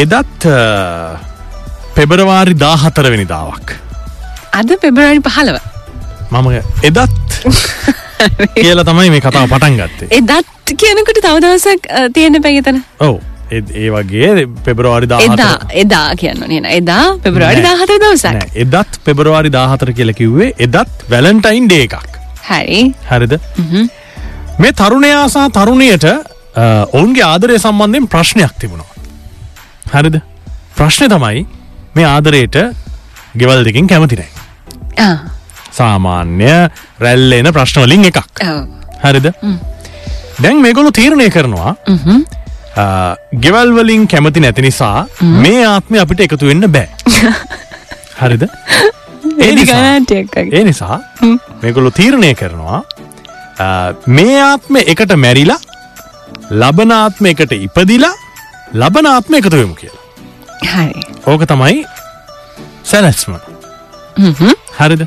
එදත් පෙබරවාරි දා හතරවෙනිදාවක් අද පෙබරවාරි පහලව මම එදත් කියලා තමයි මේ කතාව පටන් ගත්තේ. එදත් කියනකට තවදවසක් තියෙන පැගතන ඔව. ඒ වගේ පෙබරවාරි දා එදා කියන්න නන එදා පෙබරවාරි දාහත දවසක්. එදත් පෙබරවාරි දාහතර කියල කිව්වේ එදත් වැලන්ටයින් ඩේ එකක්. හරි. හරිද? මේ තරුණයාසා තරුණයට ඔවුන්ගේ ආදරය සම්බන්ධයෙන් ප්‍රශ්නයක් තිබුණා හරිද? ප්‍රශ්නය තමයි මේ ආදරයට ගෙවල් දෙකින් කැමතිනෑ සාමාන්‍ය රැල්ලෙන ප්‍රශ්නවලින් එකක්. හරිද? දැන් මේගොලු තීරණය කරනවා හ්ම්. ආ, ගෙවල් වලින් කැමති නැති නිසා මේ ආත්මය අපිට එකතු වෙන්න බෑ. හරිද? ඒ නිසා- මේගොලු තීරණය කරනවා මේ ආත්ම එකට මැරිලා ලබනාත්ම එකට ඉපදිලා ලබනාත්ම එකතු වෙමු කියලා. හරි. ඕක තමයි සැලැස්ම. හරිද?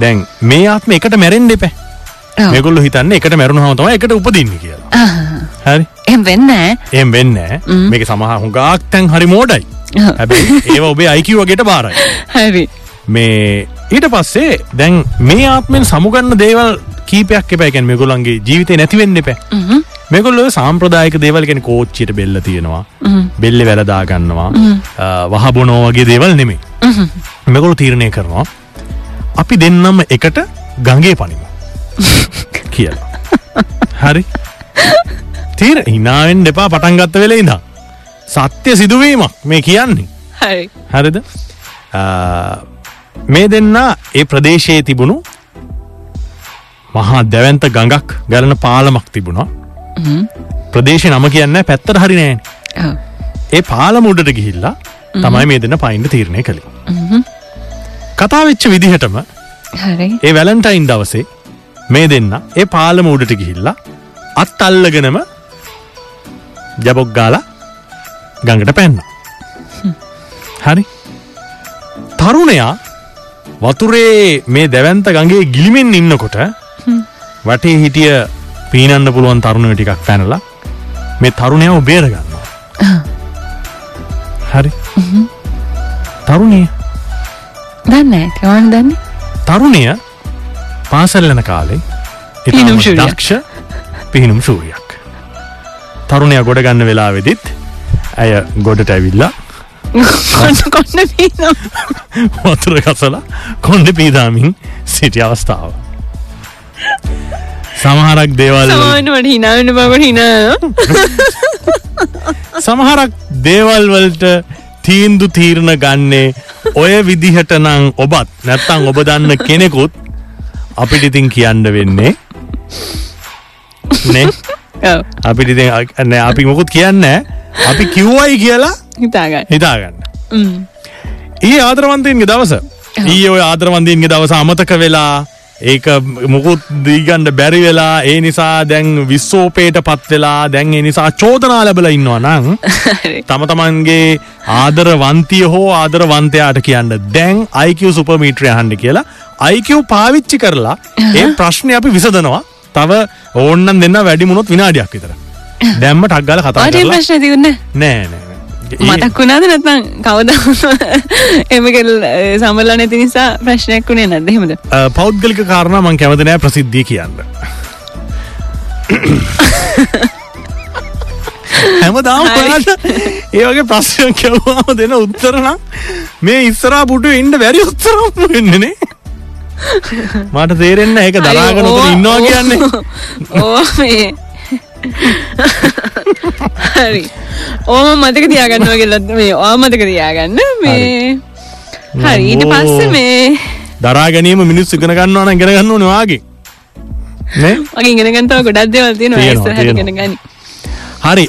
දැන් මේ ආත්ම එකට මැරෙන්ඩ එපෑ. මෙගොල්ල හිතන්න එකට මැරුණු හමතම එකට උපදින්න කියලා. හරි. එහෙම වෙන්න එම් වෙන්න මේක සමහ හුඟාක් තැන් හරි මෝඩයි. හැබැයි ඒ ඔබේ අයිකව වගේට බාරයි. හරි. මේ ඊට පස්සේ දැන් මේ ආත්මෙන් සමුගන්න දේවල් කීපයක් එපැකැන් මෙගොලන්ගේ ජීවිතය නැතිවෙන්න එපෑ. මෙගොල්ල සාම්ප්‍රදායක දේවල් කෙන කෝච්චියට බෙල්ල තියෙනවා. බෙල්ලෙ වැලදා ගන්නවා වහබොනෝ වගේ දේවල් නෙමේ. මෙගොලු තීරණය කරනවා අපි දෙන්නම එකට ගඟේ පනිමු. කියලා. හරි. තීර හිනාවෙන් දෙපා පටන්ගත්ත වෙල ඉඳම් සත්‍ය සිදුවීමක් මේ කියන්නේ. හරි. හරිද? මේ දෙන්න ඒ ප්‍රදේශයේ තිබුණු මහා දැවන්ත ගඟක් ගලන පාලමක් තිබුණා. ප්‍රදේශ නම කියන්න පැත්තර හරි නෑන්. ඒ පාලම උඩට ගිහිල්ලා තමයි මේ දෙන්න පයින්ට තීරණය කළේ. කතාවෙච්ච විදිහටම ඒ වැලන්ටයින් දවසේ මේ දෙන්න ඒ පාලම උඩට ගිහිල්ලා අත් අල්ලගෙනම ජබොක් ගාලා ගඟට පැන්න. හරි. තරුණයා වතුරේ මේ දැවන්ත ගගේ ගිලිමෙන් ඉන්නකොට වටේ හිටිය පීනන්න පුළුවන් තරුණය ටිකක් පැනලා මේ තරුණයාව බේරගන්නවා හරි. තරුණය. දන්න තවන දන්න? තරුණය පාසල්ලන කාලේ. දක්ෂ පිහිනුම් ශූරියක් තරුණය ගොඩ ගන්න වෙලා වෙදිත් ඇය ගොඩට ඇවිල්ලා වතුර කසලා කොන්ඩ පීදාමින් සිටි අවස්ථාව සමහරක් දේවල් සමානට හිනාවන්න බවට හිනා සමහරක් දේවල් වලට තීන්දු තීරණ ගන්නේ ඔය විදිහට නං ඔබත්. නැත්තං ඔබ දන්න කෙනෙකුත් අපිට ඉතින් කියන්න වෙන්නේ. නේ. අපිට ඉතින් අපි මොකුත් කියන්න අපි කිව්වයි කියලා හිතාගන්න. හිතාගන්න. ඒ ආදරවන්තයන්ගේ දවස. ඊ ඔය ආදරවන්දීන්ගේ දවස අමතක වෙලා ඒක මුකුත් දීගණ්ඩ බැරි වෙලා ඒ නිසා දැන් විස්සෝපේට පත් වෙලා දැන් ඒ නිසා චෝදනා ලැබල ඉන්නවා නං හරි. තම තමන්ගේ ආදරවන්තිය හෝ ආදරවන්තයාට කියන්න දැන් අයිකව සුපමීට්‍රය හන්ඩ කියලා අයිකව් පාවිච්චි කරලා ඒ ප්‍රශ්නය අපි විසදනවා තව ඕන්නන් දෙන්න වැඩිමුණොත් විනාඩියක් විතර. දැම්ම ටක්ගල කතා ආට කරලා ප්‍රශ්න තිවන්න නෑ නෑ මතක් වුණාද නැත්නම් කවද එමකල් සමල්ලා නැති නිසා ප්‍රශ්නයක් වුණේ නැද්ද? එහෙමද? අ, පෞද්ගලික කාරණ මං කැමතිනෑ ප්‍රසිද්ධිය කියන්න. හැමදාම හරි. ඔයාලට ඒ වගේ ප්‍රශ්න කැවවාම දෙන උත්තරනම් මේ ඉස්සරා පුටු ඉන්ඩ වැරි උත්තරම් වෙන්නනේ මට තේරෙන්න ඒක දරාගන උතර ඉන්නවා කියන්නේ. ඕ මේ හරි. ඕම මතක තියාගන්නවා කියලත් මේ ඕ මතක තියාගන්න. මේ හරි. ඊට පස්සේ මේ දරා ගැනීම මිනිස් ඉගෙන ගන්නවා නම් ඉගෙන ගන්න ඕනේ වාගේ ඉගෙනගන්තව ගොඩක්. ඉගෙන ගන්න හරි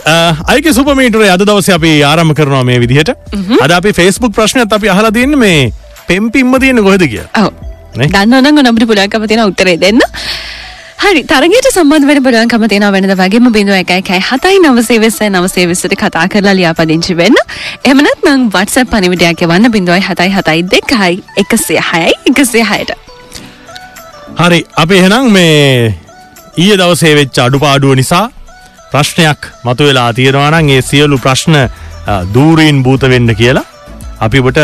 අයික සුපමීටර අද දවස අපි ආරම්භ කරනවා මේ විදිහට. අද අපි ෆෙස්බුක් ප්‍රශ්නයත් අපි අහලා තියන්න මේ පෙම්පිම්ම තියෙන කොහෙද කිය ඔව්. නේ? දන්නවනම් ඔන්න අපිට පුළුවන්කම තියෙන උත්තරේ දෙන්න හරි තරගයට සම්බන්ධ වෙන පුළුවන්කම තියෙන වෙනද වගේම බිඳුව එකයි එකයි හතයි නවසේ වෙස්සයි නවසේ වෙස්සට කතා කරලා ලියාපදිංචි වෙන්න. එහෙම නැත්නම් WhatsApp පණිවිඩයක් යවන්න බිඳුවයි හතයි හතයි දෙකයි එකසිය හයයි එකසිය හයට හරි අපි එහෙනම් මේ ඊය දවසේ වෙච්ච අඩුපාඩුව නිසා ප්‍රශ්නයක් මතු වෙලා තියෙනවා නම් ඒ සියලු ප්‍රශ්න දූරීන් භූත වෙන්න කියලා අපි ඔබට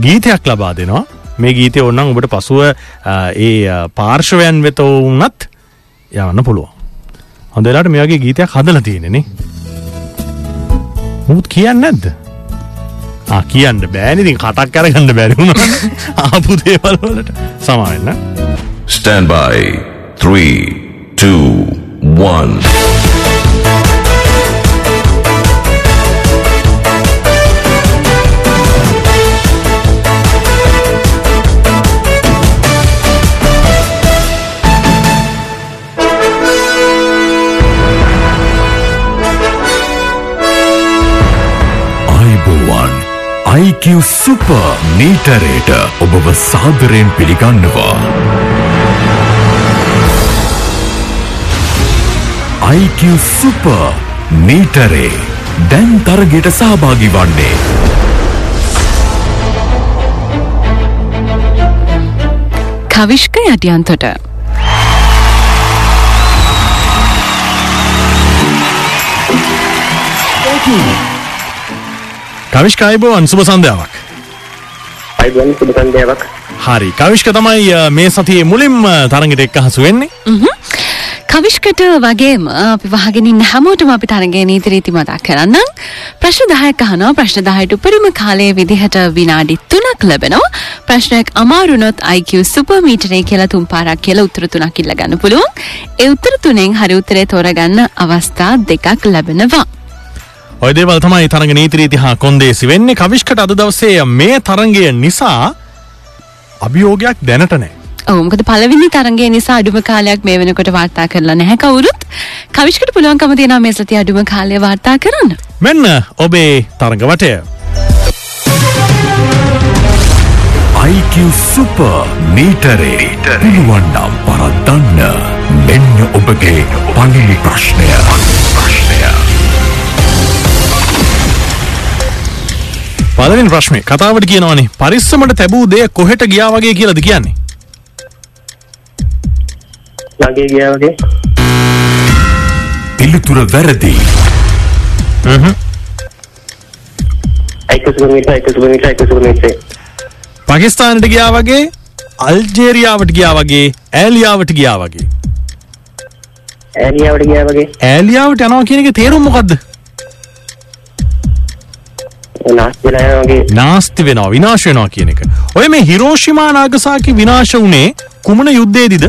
ගීතයක් ලබා දෙනවා. මේ ගීතය ඔන්නම් ඔබට පසුව අ, ඒ අ, පාර්ශවයන් වෙත වුනත් යවන්න පුළුවන්. හොඳලාට මේගේ ගීතයක් හදල තියෙනෙනෙ මුත් කියන්න ඇද්ද කියන්න බෑනිතින් කටක් කරගන්න බැරිුණ ආපු දේවල්වලට සමාවෙන්න ස්ටන් බයි 3 2 1 IQ සුප මීටරේට ඔබව සාදරයෙන් පිළිගන්නවා. IQ සුප මීටරේ දැන් තරගෙට සහභාගි වන්නේ. කවිශ්ක යටියන්තොට කවිශ්කායිබෝවන් සුබ සන්ධාවක් අයිබන් සුබ සන්ධ්‍යාවක්. හරි. කවිශ්ක තමයි මේ සතියේ මුලින්ම තරගෙට එක් හසු වෙන්නේ. කවිශ්කට වගේම අපි වහගෙනින් හැමෝටම අපි තරගේ නීතිරීති මතක් කරන්න ප්‍රශ්න දහයක් අහනවා. ප්‍රශ්න දහයට උපරිම කාලයේ විදිහට විනාඩි තුනක් ලැබෙනවා. ප්‍රශ්නයක් අමාරුනොත් IQ සුපර්මීටරේ කියලා තුන් පාරක් කියලා උත්තර තුනක් ඉල්ල ගන්න පුළුවන්. ඒ උත්තර තුනෙන් හරි උත්තරේ තෝරගන්න අවස්ථා දෙකක් ලැබෙනවා ඔය දේවල් තමයි තරග නීතිරීති හා කොන්දේසි වෙන්නේ. කවිශ්කට අද දවසේ මේ තරගය නිසා අභියෝගයක් දැනට නෑ ඔව් මොකද පළවෙනි තරගය නිසා අඩුම කාලයක් මේ වෙනකොට වාර්තා කරලා නැහැ. කවුරුත්? කවිශ්කට පුළුවන්කම තියෙනවා මේ සතිය අඩුම කාලය වාර්තා කරන්න. මෙන්න ඔබේ තරග වටය. IQ සුප මීටරේ පුළුවන්නම් පරද්දන්න මෙන්න ඔබගේ පලිලි ප්‍රශ්නය පලවෙන් ප්‍රශ්මය කතාවට කියනවානේ පරිස්සමට තැබූ දෙය කොහෙට ගියා වගේ කියලද කියන්නේ? නගේ ගියා වගේ. පිළිතුර වැරදි. පකිස්ථානට ගියා වගේ අල්ජේරියාවට ගියා වගේ ඇලියාවට ගියා වගේ. ඇනියාවට ගියා වගේ. ඇලියාවට යනවා කියන එක තේරුම් මොකක්ද නාස්ති වෙනවා විනාශ වෙනවා කියන එක. ඔය මේ හිරෝෂිමා නාගසාකි විනාශ වුණේ කුමන යුද්ධයේදීද?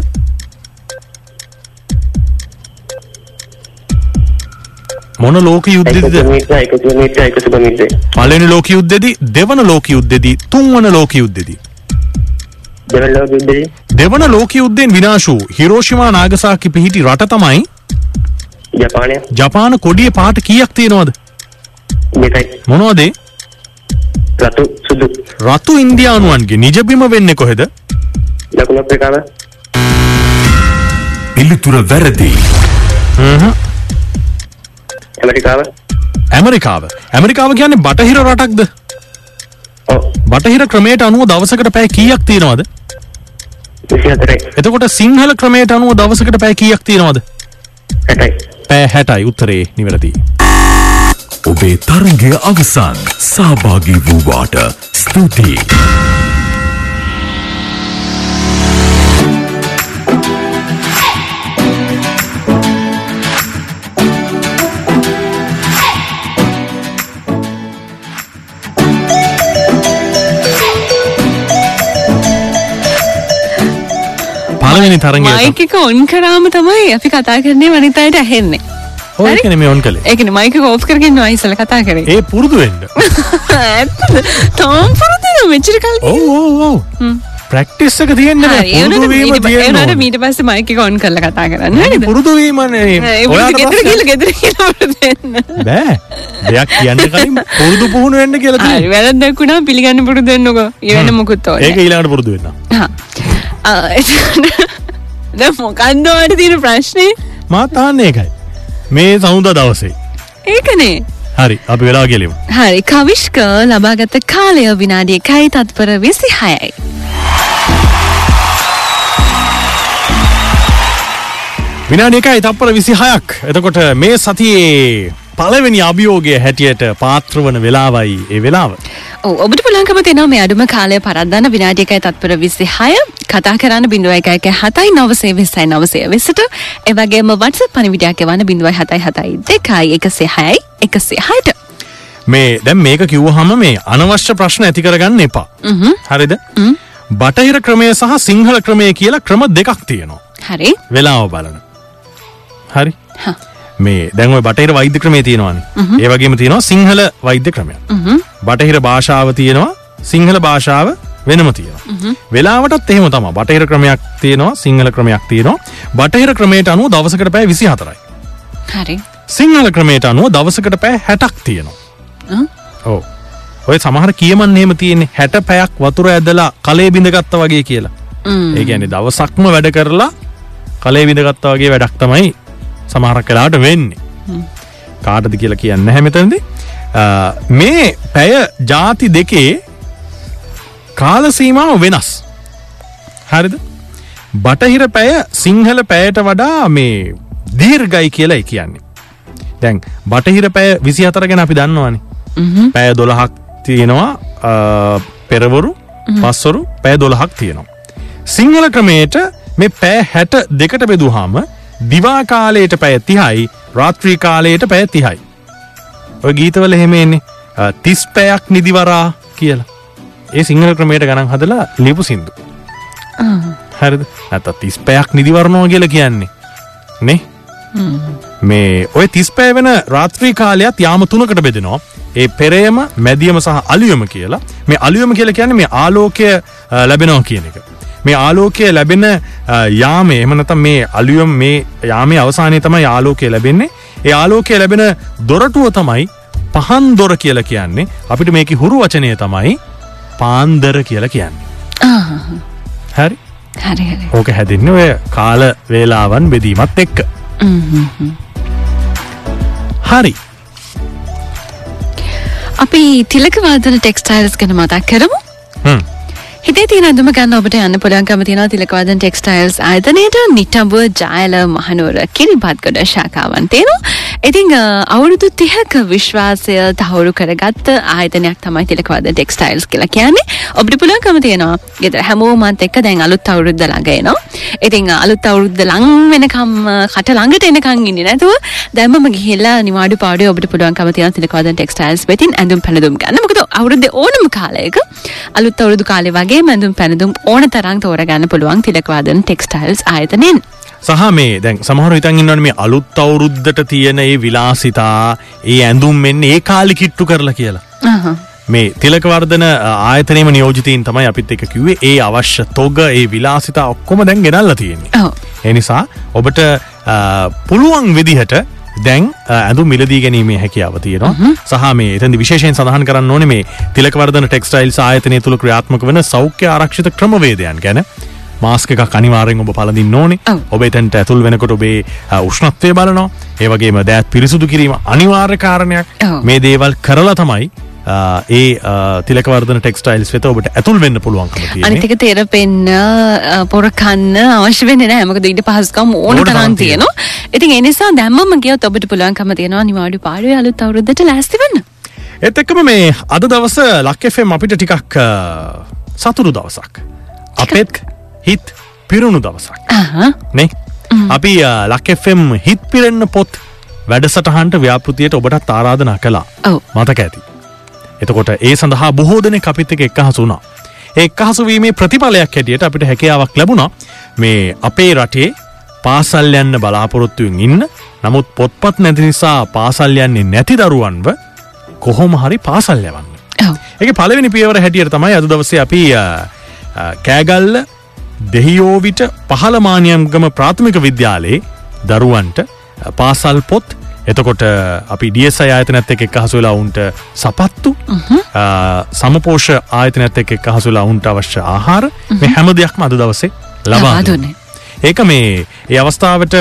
මොන ලෝක සුබමිට පළවෙනි ලෝක යුද්ධෙදී දෙවන ලෝක යුද්ධෙදී තුන්වන ලෝක යුද්ධෙදී දෙවල් ලෝක යුද්ධේ දෙවන ලෝක යුද්ධයෙන් විනාශ වූ හිරෝෂිමා නාගසාකි පිහිටි රට තමයි ජපානය? ජපාන කොඩිය පාට කීයක් තියෙනවද? දෙකයි මොනවද? රතු සුදු. රතු ඉන්දියානුවන්ගේ නිජබිම වෙන්නේ කොහෙද? දකුණු අප්‍රිකාව. පිළිතුර වැරදි. ඇමරිකාව. ඇමරිකාව. ඇමරිකාව කියන්නේ බටහිර රටක්ද? ඔව්. බටහිර ක්‍රමයට අනුව දවසකට පැය කීයක් තියෙනවද? විසි හතරයි. එතකොට සිංහල ක්‍රමයට අනුව දවසකට පැය කීයක් තියෙනවද? හැටයි. පෑ හැටයි උත්තරේ නිවැරදි ඔබේ තරගය අවසන් සහභාගී වූවාට ස්තුතියි. පළවෙනි තරගය මයික එක ඔන් කරාම තමයි අපි කතා කරන්නේ වනිත අයට ඇහෙන්නේ ඔය කෙනෙ මේ ඔන් කළේ ඒකන මයික කෝප් කරගෙන ඉසල කතා කරේ ඒ පුරුදු වෙන්න ඇත්තද? තාම පුරුදුද මෙච්චර කල් ඔව් ප්‍රැක්ටිස් එක තියෙන්නේ නැහැ. පුරුදු වීම තියෙන්න ඒනට. මීට පස්ස මයික ඔන් කරල කතා කරන්න නෑ, නේද? පුරුදු වීමනේ ඒ ඔයාට ගෙදර ප්‍රශ්නයක් කියල ගෙදර කියලා දෙන්න බෑ දෙයක් කියන්න කලින් පුරුදු පුහුණු වෙන්න කියලා. වැරද්දක්ුණා පිළිගන්න පුරුදු වෙන්නකෝ ඉවන්න මොකුත් ඕනේ ඒක ඊළඟට පුරුදු වෙන්න. හා. ආ, එතකොට දැන් මොකන්ද ඔයාලට තියෙන ප්‍රශ්නේ මාත් අහන්නේ ඒකයි. මේ සමුදා දවසේ. ඒකනේ හරි අපි වෙලා ගෙලිමු. හරි කවිශ්ක ලබාගත කාලය විනාඩිය එකයි තත්පර විසි හයයි විනාඩි එකයි තප්පර විසි හයක් එතකොට මේ සතියේ පළවෙනි අභියෝගය හැටියට පාත්‍රවන වෙලාවයි ඒ වෙලාව. ඔබට පුළුවන්කම තියෙනවා මේ අඩුම කාලය පරද්දන්න විනාඩි එකයි තත්පර 26 කතා කරන්න 01 7යි 920යි 920ට ඒ වගේම WhatsApp පණිවිඩයක් එවන්න 077 2යි 106යි 106ට මේ දැන් මේක කිව්වහම මේ අනවශ්‍ය ප්‍රශ්න ඇති කරගන්න එපා. හරිද? බටහිර ක්‍රමය සහ සිංහල ක්‍රමය කියලා ක්‍රම දෙකක් තියෙනවා. හරි වෙලාව බලන. හරි? මේ දැන් ඔය බටහිර වෛද්‍ය ක්‍රමය තියෙනවානේ. ඒ වගේම තියෙනවා සිංහල වෛද්‍ය ක්‍රමය. බටහිර භාෂාව තියෙනවා සිංහල භාෂාව වෙනම තියෙනවා. වෙලාවටත් එහෙම තමයි. බටහිර ක්‍රමයක් තියෙනවා සිංහල ක්‍රමයක් තියෙනවා. බටහිර ක්‍රමයට අනුව දවසකට පැය 24යි. හරි සිංහල ක්‍රමයට අනුව දවසකට පැය 60ක් තියෙනවා. ඔව්. ඔය සමහර කියමන් එහෙම තියෙන්නේ 60 පැයක් වතුර ඇදලා කලේ බිඳගත්තා වගේ කියලා. ඒ කියන්නේ දවසක්ම වැඩ කරලා කලේ බිඳගත්තා වගේ වැඩක් තමයි සමහරක් වෙලාවට වෙන්නේ. කාටද කියලා කියන්න නැහැ මෙතනදී. අ, මේ පැය ಜಾති දෙකේ කාල සීමාව වෙනස්. හරිද? බටහිර පැය සිංහල පැයට වඩා මේ දීර්ඝයි කියලා කියන්නේ. දැන් බටහිර පැය 24 ගැන අපි දන්නවනේ. පැය 12ක් තියෙනවා පෙරවරු පස්වරු පැය 12ක් තියෙනවා. සිංහල ක්‍රමයට මේ පැය 62ට බෙදුවාම දිවා කාලයට පැය 30යි රාත්‍රී කාලයට පැය 30යි. ඔය ගීතවල එහෙම එන්නේ අ, 30 පැයක් නිදිවරා කියලා. ඒ සිංහල ක්‍රමයට ගණන් හදලා ලියපු සින්දු. හරිද? නැත්නම් 30 පැයක් නිදිවරනවා කියලා කියන්නේ. නේ? මේ ඔය 30 පැය වෙන රාත්‍රී කාලයත් යාම තුනකට බෙදෙනවා. ඒ පෙරයම, මැදියම සහ අලුයම කියලා. මේ අලුයම කියලා කියන්නේ මේ ආලෝකය ලැබෙනවා කියන එක. මේ ආලෝකය ලැබෙන යාමේ එහෙම නැත්නම් මේ අලුයම මේ යාමේ අවසානයේ තමයි ආලෝකය ලැබෙන්නේ. ඒ ආලෝකය ලැබෙන දොරටුව තමයි පහන් දොර කියලා කියන්නේ. අපිට මේකේ හුරු වචනය තමයි පාන්දර කියලා කියන්නේ. හරි? හරි හරි ඕක හැදෙන්නේ ඔය කාල වේලාවන් බෙදීමත් එක්ක. හරි. අපි තිලක වාදන ටෙක්ස්ටයිල්ස් ගැන මතක් කරමු හ්ම්. හිතේ තියෙන අඳුම ගන්න ඔබට යන්න පුළුවන්කම තියෙනවා තිලකවාදන් ටෙක්ස්ටයිල්ස් ආයතනයට නිට්ටඹුව ජායල මහනුවර කිරිබත්ගොඩ ශාකාවන් තියෙනවා. ඉතින් අ, අවුරුදු 30ක විශ්වාසය තහවුරු කරගත්ත ආයතනයක් තමයි තිලකවාදන් ටෙක්ස්ටයිල්ස් කියලා කියන්නේ. ඔබට පුළුවන්කම තියෙනවා ගෙදර හැමෝමත් එක්ක දැන් අලුත් අවුරුද්ද ළඟ එනවා. ඉතින් අ, අලුත් අවුරුද්ද ලං වෙනකම් අ, කට ළඟට එනකම් ඉන්නේ නැතුව දැම්මම ගිහිල්ලා නිවාඩු පාඩුවේ ඔබට පුළුවන්කම තියෙනවා තිලකවාදන් ටෙක්ස්ටයිල්ස් වෙතින් ඇඳුම් පැළඳුම් ගන්න. මොකද අවුරුද්දේ ඕනම කාලයක අලුත් අවුරුදු කාලේ වගේ මැඳුම් පැනදුම් ඕන තරම් තෝරගන්න පුළුවන් තිලකවාදන ටෙක්ස්ටයිල්ස් ආයතනෙන් සහ මේ දැන් සමහර හිතන් ඉන්නවනේ මේ අලුත් අවුරුද්දට තියෙන ඒ විලාසිතා ඒ ඇඳුම් මෙන්න ඒ කාලි කිට්ටු කරලා කියලා. මේ තිලකවර්ධන ආයතනයේම නියෝජිතයින් තමයි අපිත් එක්ක කිව්වේ ඒ අවශ්‍ය තොග ඒ විලාසිතා ඔක්කොම දැන් ගෙනල්ලා තියෙන්නේ. ඔව්. ඒ නිසා ඔබට පුළුවන් විදිහට දැන් අ, ඇඳුම් මිලදී ගැනීමේ හැකියාව තියෙනවා. සහ මේ එතනදි විශේෂයෙන් සඳහන් කරන්න ඕනේ මේ තිලකවර්ධන ටෙක්ස්ටයිල්ස් ආයතනය තුල ක්‍රියාත්මක වන සෞඛ්‍ය ආරක්ෂිත ක්‍රමවේදයන් ගැන මාස්ක එකක් අනිවාර්යෙන් ඔබ පලදින්න ඕනේ. ඔබ එතැන්ට ඇතුල් වෙනකොට ඔබේ උෂ්ණත්වය බලනවා. ඒ වගේම දෑත් පිරිසුදු කිරීම අනිවාර්ය කාරණයක්. මේ දේවල් කරලා තමයි ඒ තිලකවර්ධන ටෙක්ස්ටයිල්ස් වෙත ඔබට ඇතුල් වෙන්න තියෙන්නේ. අනිතික තෙරපෙන්න අ, පොරකන්න අවශ්‍ය වෙන්නේ නැහැ. මොකද ඊට පහසුකම් ඕන තරම් තියෙනවා. ඉතින් ඒ නිසා දැම්මම ගියොත් ඔබට පුළුවන්කම තියෙනවා නිවාඩු පාඩුවේ අලුත් අවුරුද්දට ලෑස්ති වෙන්න. එත් එක්කම මේ අද දවස ලක්FM අපිට ටිකක් සතුරු දවසක්. අපෙත් හිත් පිරුණු දවසක්. නේ? අපි ලක්FM හිත් පිරෙන්න පොත් වැඩසටහන්ට ව්‍යාපෘතියට ඔබටත් ආරාධනා කළා. ඔව්. මතක ඇති එතකොට ඒ සඳහා බොහෝ දෙනෙ අපිත් එක එක්කහසු වුණා. ඒ එක්කහසුවීමේ ප්‍රතිඵලයක් හැටියට අපිට හැකියාවක් ලැබුණා. මේ අපේ රටේ පාසල් යන්න බලාපොරොත්තුවෙන් ඉන්න නමුත් පොත්පත් නැති නිසා පාසල් යන්නේ නැති දරුවන්ව කොහොම හරි පාසල් යවන්න. ඔව්. ඒක පළවෙනි පියවර හැටියට තමයි අද දවසේ අපි කෑගල්ල දෙහියෝවිට පහළ මානියම්ගම ප්‍රාථමික විද්‍යාලයේ දරුවන්ට පාසල් පොත් එතකොට අපි ඩියසයි ආයතනත් එක්ක එක්කහසු වෙලා උන්ට සපත්තු සමපෝෂ ආයතනත් එක්ක එක්කහසු වෙලා උන්ට අවශ්‍ය ආහාර මේ හැම දෙයක්ම අද දවසේ ලබා දුන්නා. දුන්නේ. ඒක මේ ඒ අවස්ථාවට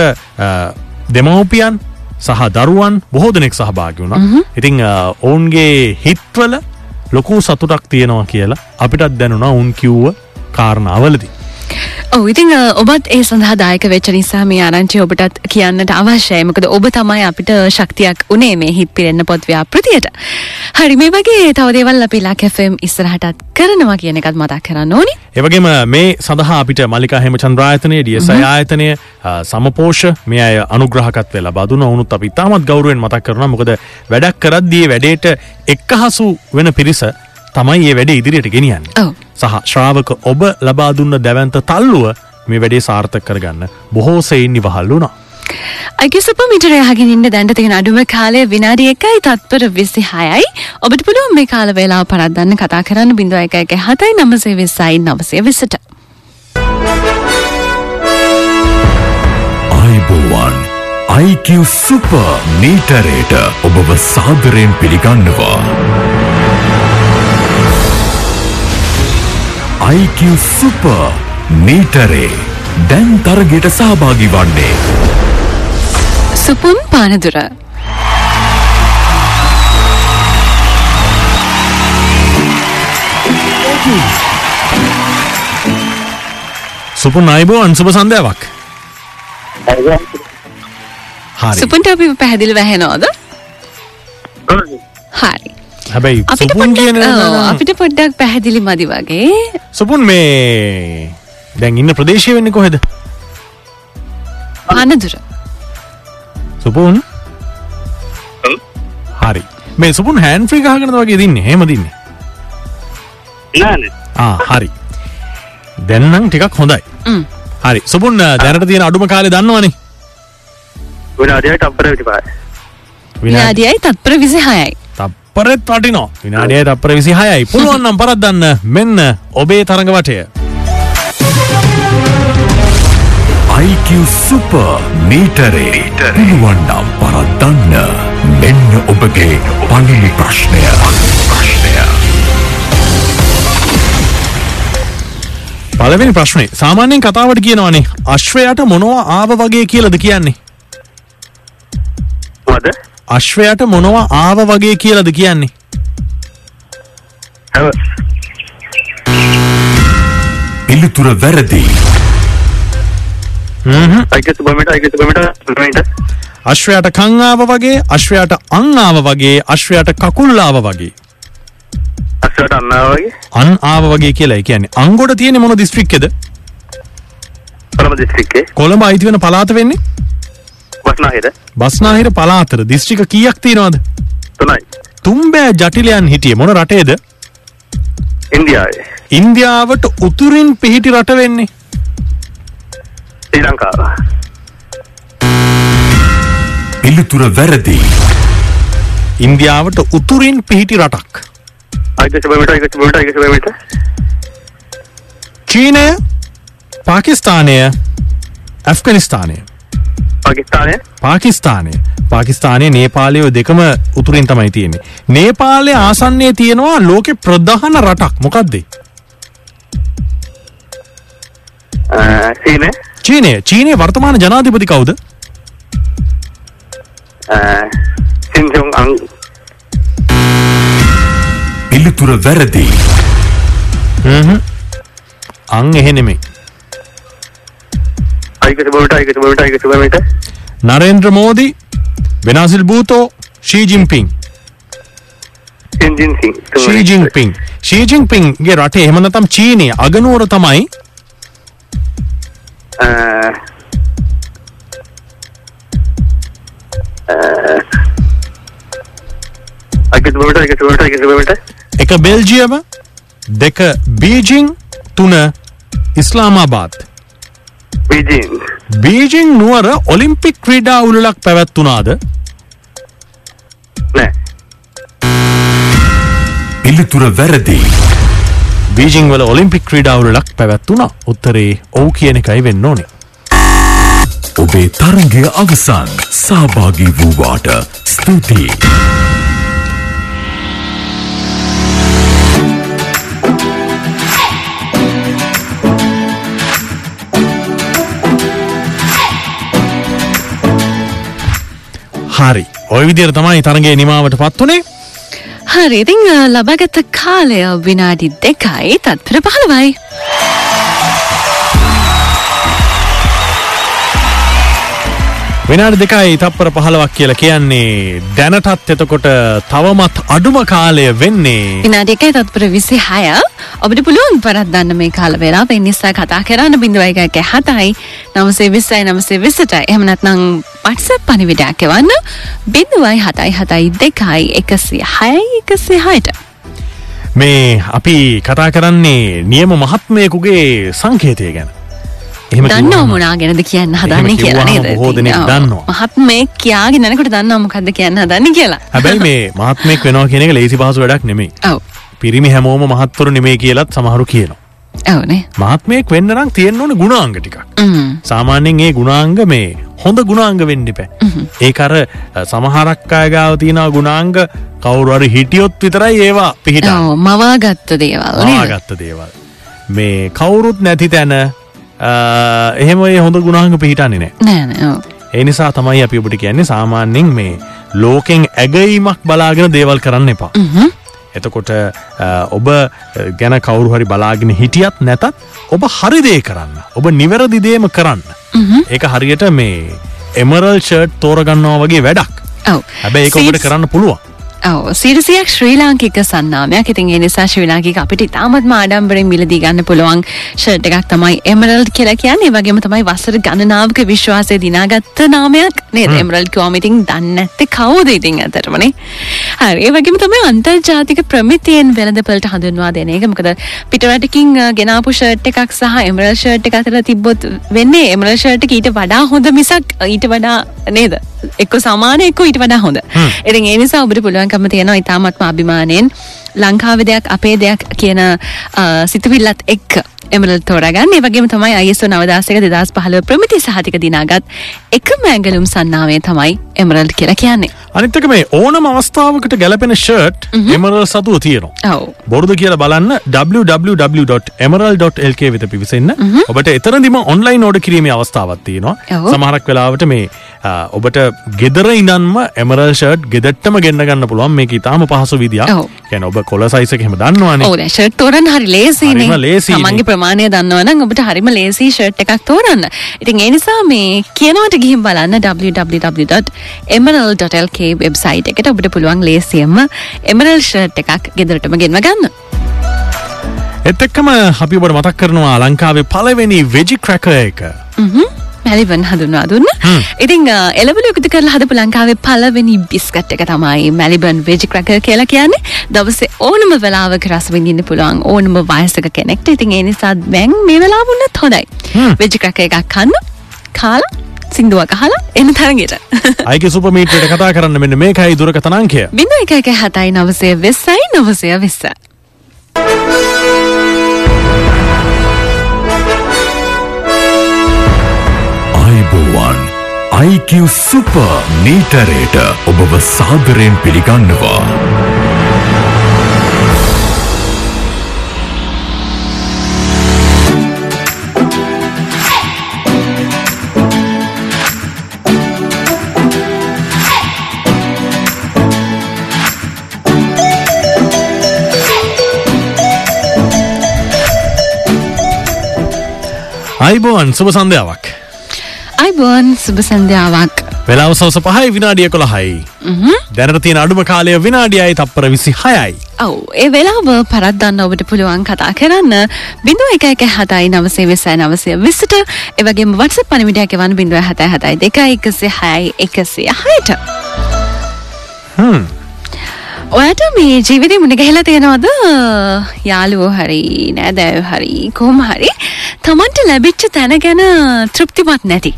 දෙමව්පියන් සහ දරුවන් බොහෝ දෙනෙක් සහභාගි වුණා. ඉතින් අ, ඔවුන්ගේ හිත්වල ලොකු සතුටක් තියෙනවා කියලා අපිටත් දැනුණා උන් කිව්ව කාරණාවලදී. ඔව් ඉතින් ඔබත් ඒ සඳහා දායක වෙච්ච නිසා මේ ආරංචි ඔබටත් කියන්නට අවශ්‍යයි. මොකද ඔබ තමයි අපිට ශක්තියක් උනේ මේ හිත් පිරෙන්න පොත් ව්‍යාපෘතියට. හරි මේ වගේ තව දේවල් අපි ලක් FM ඉස්සරහටත් කරනවා කියන එකත් මතක් කරන්න ඕනි. එවගේම මේ සඳහා අපිට මල්ලිකා හෙමචන්ද්‍රායතනය ඩියසයි ආයතනය සමපෝෂ මේ අය අනුග්‍රහකත්වය ලබා දුන්න වුණුත් අපි ඉතාමත් ගෞරවයෙන් මතක් කරනවා මොකද වැඩක් කරද්දී වැඩේට එක්කහසු වෙන පිරිස තමයි ඒ වැඩේ ඉදිරියට ගෙනියන්නේ. ඔව්. සහ ශ්‍රාවක ඔබ ලබා දුන්න දැවන්ත තල්ලුව මේ වැඩේ සාර්ථක කරගන්න බොහෝ සෙයින් ඉවහල් වුණා. අගිසප මිටර යහගෙන ඉන්න දැන්ට තියෙන අඩුම කාලය විනාඩි එකයි තත්පර විසි හයයි ඔබට පුළුවන් මේ කාල වේලාව පරද්දන්න කතා කරන්න බිඳුව එක එක හතයි නමසේ වෙස්සයි නවසය වෙසට. අයිබෝවන් IQ සුපර් මීටරේට ඔබව සාදරයෙන් පිළිගන්නවා. IQ සුපර් මීටරේ දැන් තරගයට සහභාගි වන්නේ. සුපුම් පානදුර. සුපුන් අයිබෝ අන්සුප සන්ධාවක්. සුපන්ට අපි පැහැදිලි වැහෙනෝද ඔව්. හරි. හැබැයි අපිට සුපුන් කියන පොඩ්ඩක් පැහැදිලි මදි වගේ සුපුන් මේ දැන් ඉන්න ප්‍රදේශය වෙන්නේ කොහෙද? පානදුර. සුපුන්. හරි. මේ සුපුන් හෑන්ඩ් ෆ්‍රී ගහගෙනද වගේ දින්නේ? එහෙම දින්නේ. නෑ නෑ. ආ හරි. දැන් නම් ටිකක් හොඳයි. හරි. සුපුන් දැනට තියෙන අඩුම කාලේ දන්නවනේ. විනාඩියයි තත්පර විසි හයයි. තප්පරෙත් වටිනවා. විනාඩියයි තප්පර 26යි. පුළුවන් නම් පරද්දන්න මෙන්න ඔබේ තරඟ වටය. IQ සුපර් මීටරේ පුළුවන්නම් පරද්දන්න මෙන්න ඔබගේ පළමු ප්‍රශ්නය ප්‍රශ්නය පළවෙනි ප්‍රශ්නේ සාමාන්‍යයෙන් කතාවට කියනවානේ අශ්වයාට මොනවා ආව වගේ කියලාද කියන්නේ? මොකද? අශ්වයාට මොනවා ආව වගේ කියලාද කියන්නේ? පිළිතුර වැරදි. අශ්වයාට කං ආව වගේ අශ්වයාට අං ආව වගේ අශ්වයාට කකුල් ආව වගේ. අන් ආව වගේ? කියලා ඒ කියන්නේ. අංගොඩ තියෙන මොන දිස්ත්‍රික්කෙද කොළඹ අයිති වෙන පළාත වෙන්නේ වස්නාහිර බස්නාහිර පළාතට දිස්ත්‍රික කීයක් තියෙනවද තුනයි. තුම්බෑ ජටිලයන් හිටියේ මොන රටේද ඉන්දියාවේ. ඉන්දියාවට උතුරින් පිහිටි රට වෙන්නේ ශ්‍රී ලංකාව. පිළිතුර වැරදි ඉන්දියාවට උතුරින් පිහිටි රටක්. චීනය පාකිස්තානය ඇෆ්ගනිස්ථානය පාකිස්තානය. පාකිස්තානය. පාකිස්තානය නේපාලයෝ දෙකම උතුරින් තමයි තියෙන්නේ. නේපාලය ආසන්නේ තියෙනවා ලෝකෙ ප්‍රධාන රටක්. මොකක්දේ. චීනය? චීනය. වර්තමාන ජනාධිපති කවුද? පිළිතුර වැරදි. අං එහෙ නරේන්ද්‍ර මෝදි වෙනසිල් භූතෝ ශීජිම්පින්. ශීජිංපින් ශීජිංපින්ගේ රටේ එහෙමනතම් චීනය අගනුවර තමයි. එක බෙල්ජියම දෙක බීජිං තුන ඉස්ලාමාබාත්. බීජිං. නුවර ඔලිම්පික් ක්‍රීඩා උළලක් පැවැත්වුණාද. පිළිතුර වැරදි. බීජිං වල ඔලිම්පික් ක්‍රීඩා උළලක් පැවැත්වුණා. උත්තරේ ඔව් කියන එකයි වෙන්න ඕනේ. ඔබේ තරගය අවසන්. සහභාගී වූවාට ස්තුතියි හරි ඔය විදිහට තමයි තරගේ නිමාවට පත් වනේ හරි ඉතිං අ, ලබාගත කාලය විනාඩි දෙකයි තත්පර පහළවයි. විනාඩි දෙකයි තප්පර පහලවක් කියලා කියන්නේ දැනටත් එතකොට තවමත් අඩුම කාලය වෙන්නේ විනාඩිකයි තත්පර විසි හය ඔබට පුළුවන් පරත්දන්න මේ කාල වෙලා නිසා කතා කරන්න බිඳුවයික හතයි. නවසේ විස්සයි නමසේ විසට එහමනත්නං පටස පනිවිඩයක් එවන්න. බිඳුවයි හතයි හතයි දෙකයි එකසිය හයයි එකසිය හයට. මේ අපි කතා කරන්නේ නියම මහත්මයකුගේ සංකේතය ගැන දන්න කිව්වහම මොනා ගැනද කියන්න හදන්නේ දෙනෙක් ඔව්. දන්නවා. මහත් මේ කියාගෙන යනකොට දන්නවා මොකද්ද කියන්න හදන්නේ කියලා. හැබැයි මේ මහත්මයෙක් වෙනවා කියන එක ලේසි පහසු වැඩක් ඔව්. පිරිමි හැමෝම මහත්තුරු නෙමේ කියලත් සමහරු කියනවා ඔව්නේ. මහත්මයෙක් වෙන්න නම් තියෙන්න ඕන ගුණාංග ටිකක් ම්ම්. සාමාන්‍යයෙන් ඒ ගුණාංග මේ හොඳ ගුණාංග වෙන්න එපා. ඒක අර අ, සමහරක් අය ගාව තියෙන ගුණාංග කවුරු හරි හිටියොත් විතරයි ඒවා පිහිටා ඔව් මවාගත්ත දේවල්? ගත්ත දේවල්. මේ කවුරුත් නැති තැන එහෙම ඒ හොඳ ගුණාංග පිහිටන්නේ නෑ. නෑ. ඒ නිසා තමයි අපි ඔබට කියන්නේ සාමාන්‍යයෙන් මේ ලෝකෙන් ඇගීමක් බලාගෙන දේවල් කරන්න එපා. එතකොට ඔබ ගැන කවුරු හරි බලාගෙන හිටියත් නැතත් ඔබ හරිදේ කරන්න. ඔබ නිවැරදිදේම කරන්න. ඒක හරියට මේ එමරල් ෂර්ට් තෝරගන්නවා වගේ වැඩක්. හැබැයි ඒක ඔබට කරන්න පුළුවන්. ඔව්. සිරසියක් ශ්‍රී ලාංකික සන්නාමයක්. ඉතින් ඒ නිසා ශ්‍රී ලාංකික අපිට ඉතාමත්ම ආඩම්බරෙන් මිලදී ගන්න පුළුවන් ෂර්ට් එකක් තමයි එමරල්ඩ් කියලා කියන්නේ. ඒ වගේම තමයි වසර ගණනාවක විශ්වාසය දිනාගත්ත නාමයක් නේද එමරල්ඩ් කිව්වම? ඉතින් දන්නේ නැත්තේ කවුද ඉතින් ඇත්තටමනේ හරි. ඒ වගේම තමයි අන්තර්ජාතික ප්‍රමිතියෙන් වෙළඳපළට හඳුන්වා දෙන එක. මොකද පිටරටකින් ගෙනාපු ෂර්ට් එකක් සහ එමරල්ඩ් ෂර්ට් එක අතර තිබ්බොත් වෙන්නේ එමරල්ඩ් ෂර්ට් එක ඊට වඩා හොඳ මිසක් ඊට වඩා නේද? එක්ක සමාන එක්ක ඊට වඩා හොඳ. ඉතින් ඒ නිසා ඔබට පුළුවන්කම තියෙනවා. ඉතාමත්ම අභිමානයෙන්. ලංකාවේ දෙයක් අපේ දෙයක් කියන සිතුවිල්ලත් එක්ක එමරල් තෝරගන්න ඒ වගේම තමයි ISO නවදාසක දෙදස් පහළ ප්‍රමිති සහතික දිනාගත් එකම ඇගලුම් සන්නාවේ තමයි එමරල්් කියලා කියන්නේ. අනිත්තක මේ ඕනම අවස්ථාවකට ගැලපෙන ෂර්ට් එමරල් සතුව තියෙනවා. බොරුද කියලා බලන්න www.emerald.lk වෙත පිවිසන්න ඔබට එතරදිම ඔන්ලයින් ඕඩ කිරීමේ අවස්ථාවත් තියෙනවා. සමහරක් වෙලාවට මේ ඔබට ගෙදර ඉන්නන්ම එමරල් ෂර්ට් ගෙදෙට්ටම ගෙන්න්න ගන්න පුළුවන් මේ ඉතාම පහසු විදිිය. ගැන ඔබ කොල සයිසකහෙම දන්නවානේ. ඕ ෂට් තෝරන් හරි ලේසිනේ ලේසියිනේ. තමන්ගේ ප්‍රමාණය දන්නවන ඔබට හරිම ලේසි ෂට් එකක් තෝරන්න. ඉතින් ඒ නිසා මේ කියනවට ගිහිම් බලන්න www.emerald.lk වෙබ්සයිට් එකට ඔබට පුළුවන් ලේසියම්ම එමරල් ෂර්ට් එකක් ගෙදරටම ගෙන්ව ගන්න. එත් එක්කම අපි ඔබට මතක් කරනවා ලංකාවේ පලවෙනි වෙජි ක්‍රැක එක මැලිවන් හඳුන්වා දුන්න. ඉතිං එලබල යුකති කරලා හදපු ලංකාවේ පලවෙනි බිස්කට් එක තමයි මැලිබන් වෙජි ක්‍රක කියලා කියන්නේ. දවසේ ඕනම වෙලාවක රසවිඳන්න පුළුවන් ඕනම වයසක කෙනෙක්ට. ඉතින් ඒ නිසා බැං මේ වෙලාවුන්නත් හොඳයි. වෙජි ක්‍රක එකක් කන්න කාලා සිින්දුව කහලා එන්න තරගෙට අයික සුපමීටට කතා කරන්න මෙන්න මේකයි දුරකතනංකය බිඳ එක එක හතයි නවසය වෙස්සයි නවසය වෙස්ස. අයිබෝවන් IQ සුප මීටරයට ඔබව සාදරයෙන් පිළිගන්නවා. අයිබෝන් සුබ සන්ධාවක් අයිබෝන් සුභ සන්ධ්‍යාවක්. වෙලාව සවස පහයි විනාඩිය කොළහයි. දැනට තියෙන අඩුම කාලය විනාඩියයි තප්පර විසි හයයි ඔව් ඒ වෙලාව පරත්දන්න ඔබට පුළුවන් කතා කරන්න. බිඳුව එක එක හතයි නවසේ වෙසයි නවසය විසිට එවගේ වටස පනිවිඩයක් එවන් බිඳුව හතයි හතයි දෙක එකසේ හයයි එකසේ හයට. ඔයට මේ ජීවිතය මුණ ගැහලා තියෙනවද? යාළුවෝ හරි නෑදෑව හරි කොහොම හරි. තමන්ට ලැබිච්ච තැන ගැන තෘප්තිමත් නැති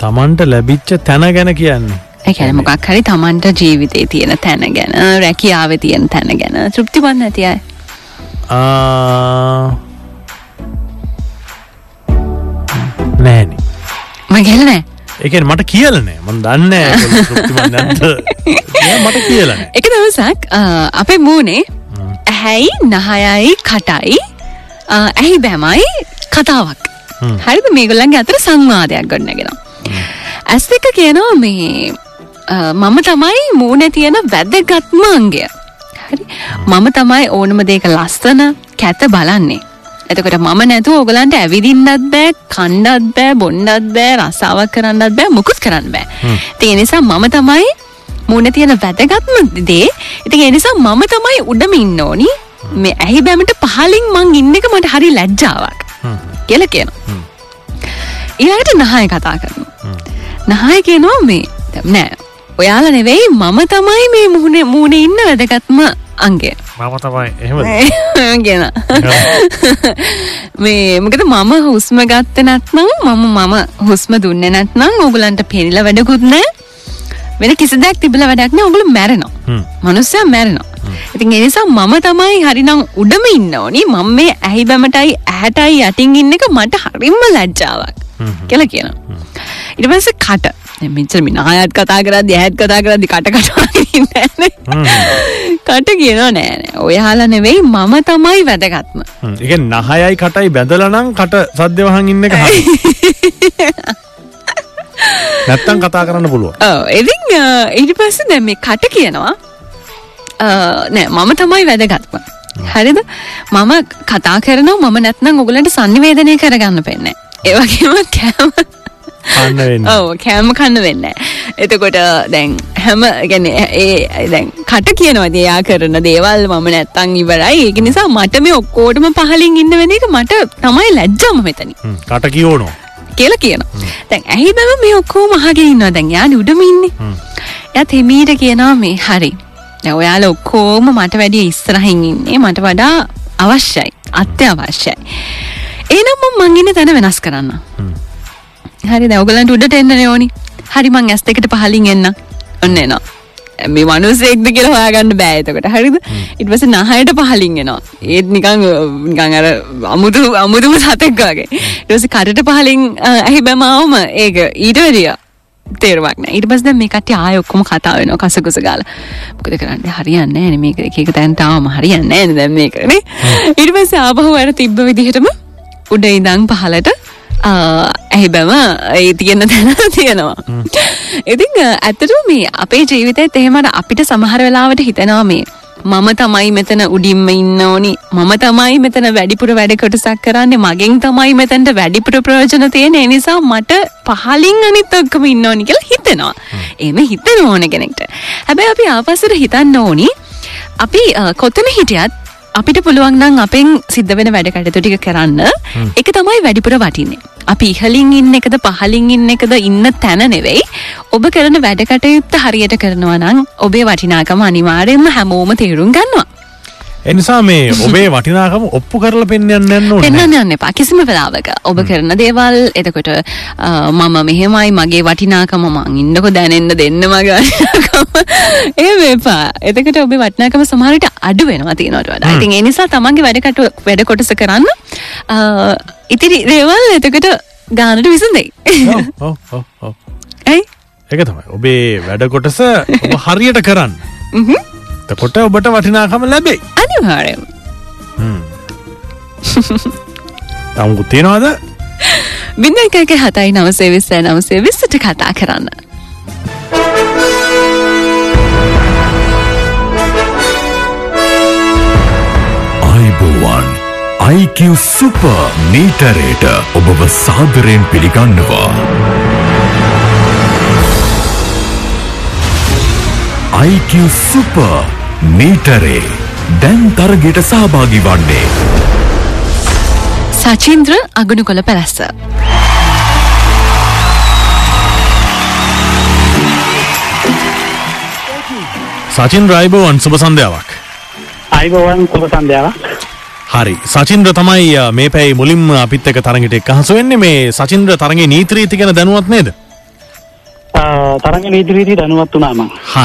තමන්ට ලැබිච්ච තැන ගැන කියන්නේ. එකැන මොකක් හරි තමන්ට ජීවිතේ තියෙන තැන ගැන රැකියාව තියෙන තැන ගැන අය. ආ, නෑනි මගැලනෑ එකන මට කියලනෑ මන් දන්න මට කියලන එක දවසක් අපේ මූනේ ඇහැයි නහයයි කටයි ඇහි බැමයි කතාවක්. හරිද? මේගොල්ලන්ගේ අතර සංවාදයක් ගොඩනගෙන ඇස් එක කියනවා මේ මම තමයි මූුණ තියෙන වැදගත්ම අංගය. හරි? මම තමයි ඕනම දෙක ලස්සන කැත බලන්නේ. එතකොට මම නැතුව ඕගලන්ට ඇවිදින්නත් බෑ කණ්ඩත් බෑ බොණ්ඩත් බෑ රස්සාවක් කරන්නත් බෑ මුකුත් කරන්න බෑ. ඒ නිසා මම තමයි මුණ තියෙන වැදගත්ම දේ. ඉතින් ඒ නිසා මම තමයි උඩම ඉන්න ඕනි. මේ ඇහි බැමට පහලින් මං ඉන්න එක මට හරි ලැජ්ජාවක් කියලා කියනවා. ඊළඟට නහය කතා කරනවා නහය කියනවා මේ? නෑ. ඔයාලා නෙවෙයි මම තමයි මේ මුහුණේ මූුණේ ඉන්න වැදගත්ම අංගය. මම තමයි. එහෙම කියන මේ මොකද මම හුස්ම ගත්ත නැත්නම් මම මම හුස්ම දුන්න නැත්නම් ඔගුලන්ට පෙනිල වැඩකුත් නෑ. වෙන කිසි දෙයක් තිබල වැඩක් නෑ. ඔගුල මැරෙනවා. මනුස්සය මැරෙනවා. ඉතින් එනිසා මම තමයි හරිනම් උඩම ඉන්න ඕනි. මම මේ ඇහි බැමටයි ඇහැටයි යටින් ඉන්න එක මට හරිම්ම ලැජ්ජාවක් කියලා කියනවා. ඉට පස්ස කට. මෙචර මිනායත් කතා කරද ඇත් කතා කරදි කට කටවාන්න කට කියනවා නෑනෑ ඔයාලා නෙවෙයි මම තමයි වැදගත්ම. එක නහයයි කටයි බැඳලනං කට සද්‍යවහන් ඉන්න එක හරි. නැත්තම් කතා කරන්න පුළුව එදින් ඉඩි පස්ස දැ මේ කට කියනවා. නෑ මම තමයි වැදගත්ම. හරිද? මම කතා කරනවා මම නැත්නම් ඔගලන්ට සංනිවේදනය කරගන්න පෙන්න ඒවගේම කෑම. ඔව කෑම කන්න වෙන්න. එතකොට දැන් හැම ගැන ඒ දැන් කට කියනවා දයා කරන දේවල් මම නැත්තං ඉවරයි. ඒක නිසා මට මේ ඔක්කෝටම පහලින් ඉන්න වෙන එක මට තමයි ලැජ්ජම මෙතනි. කට කියෝනෝ කියලා කියනවා. දැන් ඇහි බැම මේ ඔක්කෝ මහගෙන ඉන්නවා. දැන් යා උඩම ඉන්නේ. එයත් හිමීට කියනවා මේ හරි. ඔයාලා ඔක්කෝම මට වැඩිය ඉස්සරහින් ඉන්නේ. මට වඩා අවශ්‍යයි. අත්‍යවශ්‍යයි. එහෙනම් මම මං ඉන්න තැන වෙනස් කරන්න. හරි දැන් ඔයගලන්ට උඩට එන්න ඕනි හරි මං ඇස් දෙකට පහලින් එන්න. ඔන්න එනවා. මේ මනුස්සෙක්ද කියලා හොයාගන්න බෑ එතකොට. හරිද? පස්සේ නහයට පහලින් එනවා. ඒත් නිකන් අර අමුතු අමුතුම සතෙක් වගේ. ඊට පස්සේ කටට පහලින් ඇහි බැම ආවම ඒක ඊට වැඩිය තේරුමක් නෑ. ඊට පස්සේ දැන් මේ කට්ටිය ආයෙ ඔක්කොම කතා වෙනවා කසකුස ගාලා. මොකද කරන්නේ? හරියන්නේ නෑ නේ මේක. එක ආවම හරියන්නේ නෑ නේ දැන් මේක නේ. ඊට පස්සේ ආපහු අර තිබ්බ විදිහටම උඩ ඉඳන් පහලට ඇහි බැම ඒ තියෙන තැන තියෙනවා. ඉතින් ඇත්තටම මේ අපේ ජීවිතයත් එහෙමට අපිට සමහර වෙලාවට හිතනවා මේ මම තමයි මෙතන උඩින්ම ඉන්න ඕනි මම තමයි මෙතන වැඩිපුර වැඩ කොටසක් කරන්නේ මගෙන් තමයි මෙතැන්ට වැඩිපුර ප්‍රයෝජන තියෙන ඒ නිසා මට පහලින් අනිත් ඔක්කම ඉන්න ඕනි කියලා හිතෙනවා. එහෙම හිතෙන ඕන කෙනෙක්ට. හැබැයි අපි ආපස්සට හිතන්න ඕනි අපි අ, කොතන හිටියත් අපිට පුළුවන් නම් අපෙන් සිද්ධ වෙන වැඩ කටයුතු ටික කරන්න එක තමයි වැඩිපුර වටින්නේ. අපි ඉහලින් ඉන්න එකද පහලින් ඉන්න එකද ඉන්න තැන නෙවෙයි ඔබ කරන වැඩ කටයුත්ත හරියට කරනවා නම් ඔබේ වටිනාකම අනිවාර්යෙන්ම හැමෝම තේරුම් ගන්නවා. එනිසා මේ ඔබේ වටිනාකම ඔප්පු කරලා පෙන්යන්න යන්න පෙන්න්න යන්න එපා. කිසිම වෙලාවක ඔබ කරන දේවල් එතකොට මම මෙහෙමයි මගේ වටිනාකම මං ඉන්නකො දැනෙන්න දෙන්න මගේ ඒ එපා. එතකට ඔබ වටනාකම සමහරට අඩු වෙනවා තියනට වඩා. ඉතින් එනිසා තමන්ගේ වැඩකට වැඩ කොටස කරන්න. ඉතිරි රේවල් එතකට ගානට විසඳෙයි. ඇයි? ඒක තමයි. ඔබේ වැඩ කොටස ඔබ හරියට කරන්න කොට ඔබට වටිනාකම ලැබෙයි. අනිවාරයම තමුකුත් තියෙනවාද? බින්න එකක හතයි නවසේ විස්සෑ නවසේ විස්සට කතා කරන්න. අයිබෝවන් IQ සුපර් මීටරේට ඔබව සාදරයෙන් පිළිගන්නවා. IQ සුපර් මීටරේ දැන් තරගෙට සහභාගි වන්නේ. සචින්ද්‍ර අගුණු කොළ පැලස්ස. සචින් රයිබෝවන් සුබ සන්ධ්‍යාවක්. අයිබෝවන් සුබ සන්ධ්‍යාව හරි. සචින්ද්‍ර තමයි මේ පැයි මුලින්ම අපිත් එක තරගට එක් අහසු වෙන්නේ. මේ සචින්ද්‍ර තරගේ නීත්‍රීති ගැන දැනුවත් නේද තරග නීතිරීති දැනුවත් වනාම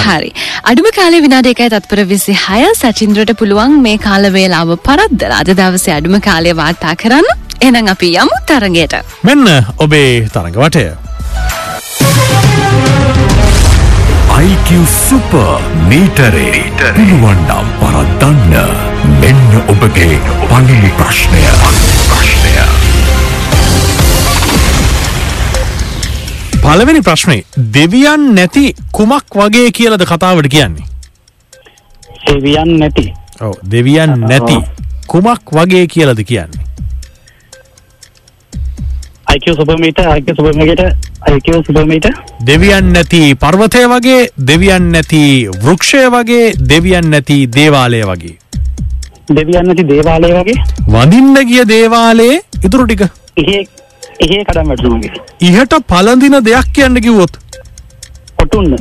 හරි. අඩුම කාලේ විනාඩ එකයි තත්පර විසි හය සචින්ද්‍රට පුළුවන් මේ කාලවේලාව පරද්දල අද දවසේ අඩුම කාලය වාර්තා කරන්න. එනම් අපි යමු තරගයට මෙන්න ඔබේ තරඟ වටය. IQ super මීටරේ පිළුවන්නම් පරද්දන්න. මෙන්න ඔබගේ පළමු ප්‍රශ්නය ප්‍රශ්නය පළවෙනි ප්‍රශ්නේ දෙවියන් නැති කුමක් වගේ කියලද කතාවට කියන්නේ? සේවියන් නැති. ඔව් දෙවියන් නැති කුමක් වගේ කියලද කියන්නේ? IQ සුපර්මීටර් IQ සුපර්මීටර් IQ සුපර්මීටර් දෙවියන් නැති පර්වතය වගේ දෙවියන් නැති වෘක්ෂය වගේ දෙවියන් නැති දේවාලය වගේ. දෙවියන් නැති දේවාලය වගේ. වඳින්න ගිය දේවාලයේ ඉතුරු ටික එහෙ කඩම් වැටුණාගේ. ඉහට පලඳින දෙයක් කියන්න කිව්වොත්? ඔටුන්න.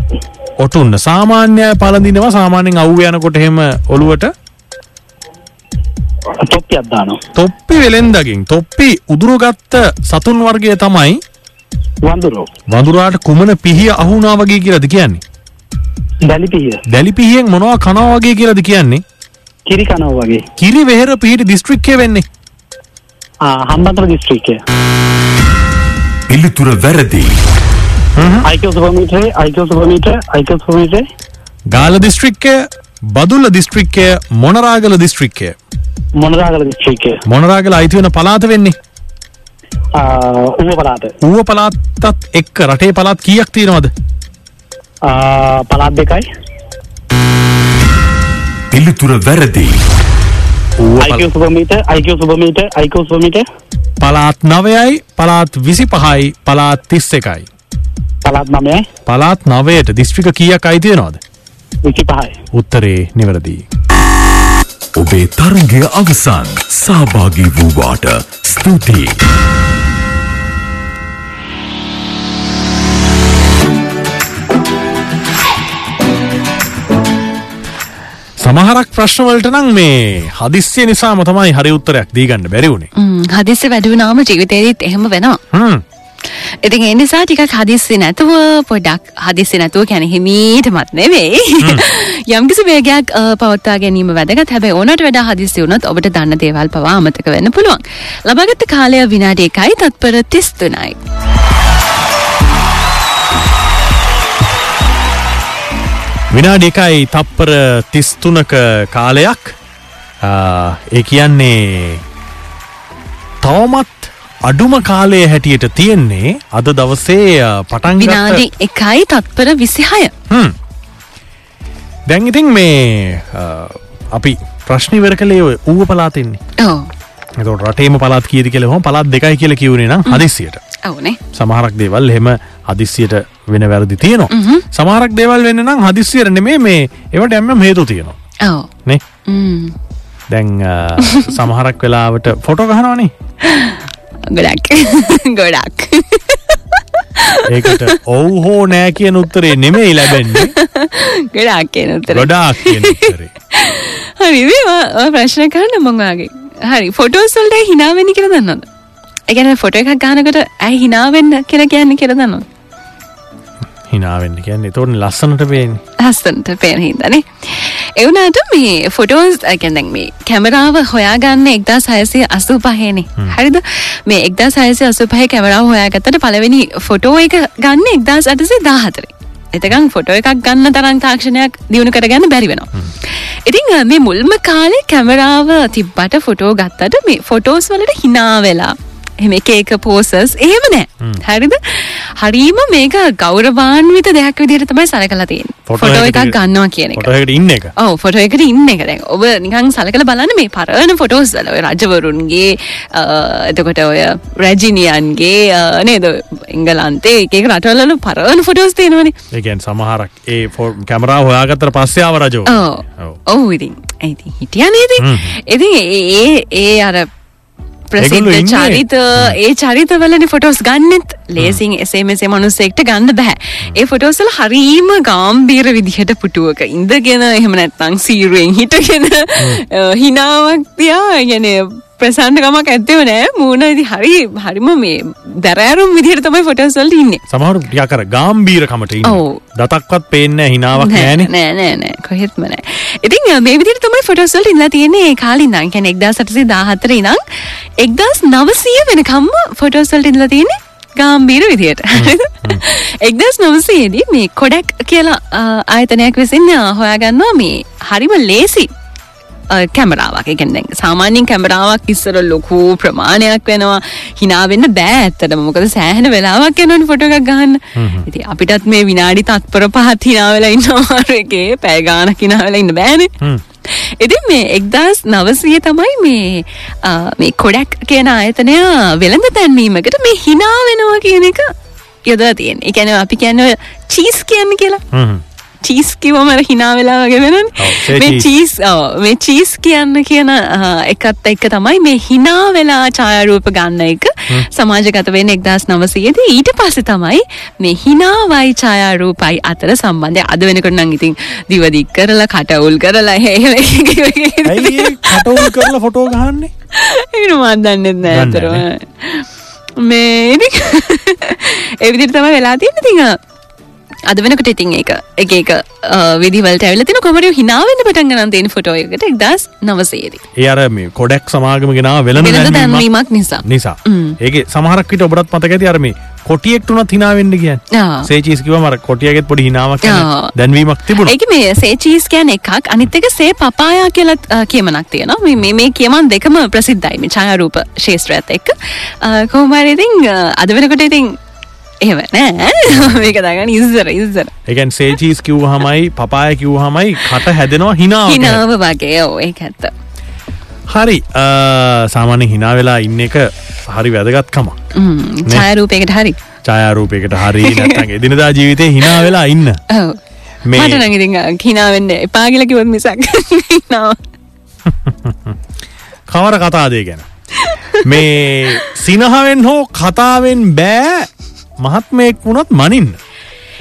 ඔටුන්න. සාමාන්‍ය පලඳිනවා සාමාන්‍යෙන් අව්ව යනකොට එහෙම ඔළුවට තොප්පි අද්දානවා තොප්පි වෙලෙන්දකින් තොප්පි උදුරුගත්ත සතුන් වර්ගය තමයි වඳුරෝ. වඳුරාට කුමන පිහිය අහුනා වගේ කියලද කියන්නේ? දැලිපිය දැලි පිහියෙන් මොනවා කනවා වගේ කියලද කියන්නේ? කිරි කනව වගේ. කිරි වෙහෙර පිහිට දිස්ත්‍රික්කය වෙන්නේ. හම්බන්තර දිස්ත්‍රික්කය පිළිතුර වැරදි. ගාල දිස්ත්‍රික්කය බදුල්ල දිස්ත්‍රික්කය මොනරාගල දිස්ත්‍රික්කය මොනරාගල දිස්ත්‍රික්කය මොනරාගල අයිතිවන පලාත වෙන්නේ ඌව පලාත ඌව පලාත්තත් එක්ක රටේ පලාත් කියක් තියෙනවද පලාත් දෙකයි පිළිතුර වැරදි. ඌව IQ සුපර්මීටර් IQ සුපර්මීටර් IQ සුපර්මීටර් පලාත් නවයයි පලාත් විසි පහයි පලාත් තිස්ස එකයි පලාත් නමයයි පලාත් නවයට දිස්ත්‍රික කියක් අයිතියනවාද උත්තරේ නිවැරදී. ඔබේ තරගය අවසන්. සහභාගී වූවාට ස්තුතියි. සමහරක් ප්‍රශ්නවලට නම් මේ හදිස්සිය නිසාම තමයි හරි උත්තරයක් දීගන්න බැරිවුණේ හදිස්සි වැඩුනාම ජීවිතේදීත් එහෙම වෙනවා. ඉතින් ඒ නිසා ටිකක් හදිස්සි නැතුව පොඩ්ඩක් හදිස්සි නැතුව කැන හිමීටමත් නෙවෙයි. යම්කිසි වේගයක් අ, පවත්වා ගැනීම වැදගත්. හැබැයි ඕනට වඩා හදිස්සි වුණොත් ඔබට දන්න දේවල් පවා අමතක වෙන්න පුළුවන්. ලබාගත්ත කාලය විනාඩි එකයි තත්පර තිස් තුනයි විනාඩි එකයි තප්පර තිස්තුනක කාලයක්. ඒ කියන්නේ තවමත් අඩුම කාලය හැටියට තියෙන්නේ අද දවසේ පටන් විනාඩි එකයි තත්පර විසිහය. දැන් ඉතින් මේ අපි ප්‍රශ්නිවර කළේ ඌව පලාතින්නේ එතකොට රටේම පලාත් කියති කෙල හොම පලාත් දෙකයි කියල කිවුණේ නම් හදිසියට ඔවනේ සමහරක් දේවල් එහෙම හදිස්සියට වෙන වැරදි තියෙනවා. සමහරක් දේවල් වෙන්න නම් හදිස්සියට නෙමේ මේ ඒවට එම්ම හේතු තියෙනවා. නේ? ම්, දැන් සමහරක් වෙලාවට ෆොටෝ ගහනවනේ ගොඩක්. ගොඩක්. ඒකට ඔවු හෝ නෑ කියන උත්තරේ නෙමෙයි ලැබෙන්නේ. ගොඩක් කියන උත්තර. ගොඩාක් කියන උත්තරේ. හරි ඔය ප්‍රශ්න කරන්න මොංවාගේ හරි ෆොටෝස්වල්ට හිනාවෙනි කියල දන්නද එකන ෆොට එකක් ගානකට ඇයි හිනාවෙන්න කියලා කියන්න කියල දන්නවා හිනාවෙන්න කියන්නේ තෝරන ලස්සනට පේන්නේ. හස්සන්ට පේන හිදනේ එවනාට මේ ෆොටෝස් ඇකැදැන් මේ කැමරාව හොයාගන්න එක්දා සයසය අසූ පහනේ හරිද? මේ එක්දා සයසය අසු පහ කැමරාව හොයාගත්තට පළවෙනි ෆොටෝ එක ගන්න එක්දස් අටසේ දාහතරේ එතකං ෆොටෝ එකක් ගන්න තරන් තාක්ෂණයක් දියුණු කරගන්න බැරි වෙනවා. ඉතිං මේ මුල්ම කාලේ කැමරාව තිබ්බට ෆොටෝ ගත්තට මේ ෆොටෝස් වලට හිනා වෙලා එහෙම එක එක පෝසස් එහෙම නෑ. හරිද? හරීම මේක ගෞරවාන්විත දෙයක් විදිහට තමයි සලකලා තියෙන්නේ. ෆොටෝ එකක් ගන්නවා කියන එක. ෆොටෝ එකට ඉන්න එක. ඔව් ෆොටෝ එකට ඉන්න එක. දැන් ඔබ නිකන් සලකලා බලන්න මේ පරණ ෆොටෝස් වල ඔය රජවරුන්ගේ එතකොට ඔය රැජිනියන්ගේ නේද? එංගලන්තේ එක එක රටවල පරණ ෆොටෝස් තියෙනවනේ. ඒකන් සමහරක් ඒ ෆෝ කැමරා හොයාගත්තර පස්සයාව රජෝ ඔව්. ඔව්. ඉතින් ඉතින් හිටියනේ ඉතින් ඉතින් ඒ ඒ- ඒ අර ප්‍රසිද්ධ. චරිත ඒ චරිතවලනි ෆොටෝස් ගන්නෙත්. ලේසින් එසේ මෙසේ මනුස්සෙක්ට ගන්න බැහැ ඒ ෆොටෝස්වල හරීම ගාම්බීර විදිහට පුටුවක ඉඳගෙන එහෙම නැත්නම් සීරුවෙන් හිටගෙන අ, හිනාවක් තියා ගැන ප්‍රසන්නකමක් ඇත්තව නෑ. මූුණ ඉදි හරි හරිම මේ දැරෑරුම් විදිහට තමයි ෆොටෝස් වලට ඉන්නේ. සමහරු ටිකක් අර ගාම්බීරකමට ඉන්න. දතක්වත් පේන්න හිනාවක් නෑනේ. නෑ නෑ නෑ. කොහෙත්ම නෑ. ඉතින් මේ විදිහට තමයි ෆොටෝස් වලට ඉඳලා තියෙන්නේ ඒ කාලේ ඉඳන්. කියන්නේ 1814 ඉඳන් 1900 වෙනකම්ම ෆොටෝස් වලට ඉඳලා තියෙන්නේ ගාම්බීර විදියට එක්දස් නවසේදී මේ කොඩක් කියලා ආයතනයක් විසින් අ, හොයාගන්නවා මේ හරිම ලේසි කැමරාවක්. එකෙන් දැන් සාමාන්‍යයෙන් කැමරාවක් ඉස්සර ලොකු ප්‍රමාණයක් වෙනවා. හිනා වෙන්න බෑ ඇත්තටම. මොකද සෑහෙන වෙලාවක් යනවනේ ෆොටෝ එකක් ගන්න. ඉතින් අපිටත් මේ විනාඩි තත්පර පහක් හිනා වෙලා ඉන්නවා. එකේ පැය ගාණක් හිනා වෙලා ඉන්න බෑනේ. ඉතින් මේ එක්දස් නවසය තමයි මේ මේ කොඩක් කියන ආයතනය වෙළඳ තැන්වීමකට මේ හිනා වෙනවා කියන එක යොදලා තියෙන එකැන අපි කියන්න චීස් කියන්න කියලා. චීස් කිවම හිනා වෙලා වගේ වෙන මේ. චීස් මේ චීස් කියන්න කියන එකත් එක්ක තමයි මේ හිනා වෙලා ඡායාරූප ගන්න එක සමාජගත වෙන එක්දස් නවසයේද ඊට පස්සේ තමයි මේ හිනාවයි ඡායාරූපයි අතර සම්බන්ධය. අද වෙනකොට නම් ඉතින් දිවදික් කරලා කටවුල් කරලා ඒ කටවුල් කරලා ෆොටෝ ගහන්නේ? ඒන මන් දන්නෙත් නෑ ඇතරම මේ ඒ විදිහට තමයි වෙලා තියෙන්නේ. ඉතින් අද වෙනකොට ඉතින් ඒක එක එක විදිවලට ඇවිල්ලා තියෙන කොමඩ හිනා වෙන්න පටන් ගන්න තියෙන ෆොටෝ එකකට 1900 දී ඒ අර මේ කොඩක් සමාගම වෙළඳ වෙළඳ දැන්වීමක් නිසා. නිසා. ඒක සමහරක් විට ඔබටත් මතක ඇති අර මේ කොටියෙක්ට උනත් hina වෙන්න කියන්නේ ආ. සේචීස් කිව්වම අර කොටියගෙත් පොඩි හිනාවක්. දැන්වීමක් තිබුණා ඒක මේ සේ චීස් කියන එකක් අනිත් එක සේ පපායා කියලා අ, කියමනක් තියෙනවා මේ- මේ මේ කියමන් දෙකම ප්‍රසිද්ධයි මේ ඡායාරූප හරි ඉතින් අ, අද වෙනකොට ඉතින් එහෙම නෑ. මේක දාගන්න ඉස්සර ඉස්සර. ඒ කියන්නේ සේචීස් කිව්වහමයි පපාය කිව්වහමයි කට හැදෙනවා හිනාවක් හිනාව වගේ. ඔව් ඒක ඇත්ත. හරි සාමාන්‍ය හිනා වෙලා ඉන්න එක හරි වැදගත්කම ම්, ඡායාරූපයකට හරි. ඡායාරූපයකට හරි නැත්නම් එදිනදා ජීවිතේ හිනා වෙලා ඉන්න. මේ- මට නම් ඉතින් හිනා වෙන්න එපා කියලා කිව්වොත් මිසක් හිනාව කවර කතාදේ ගැන? මේ සිනහවෙන් හෝ කතාවෙන් බෑ මහත්මයෙක් වුණොත් මනින්න.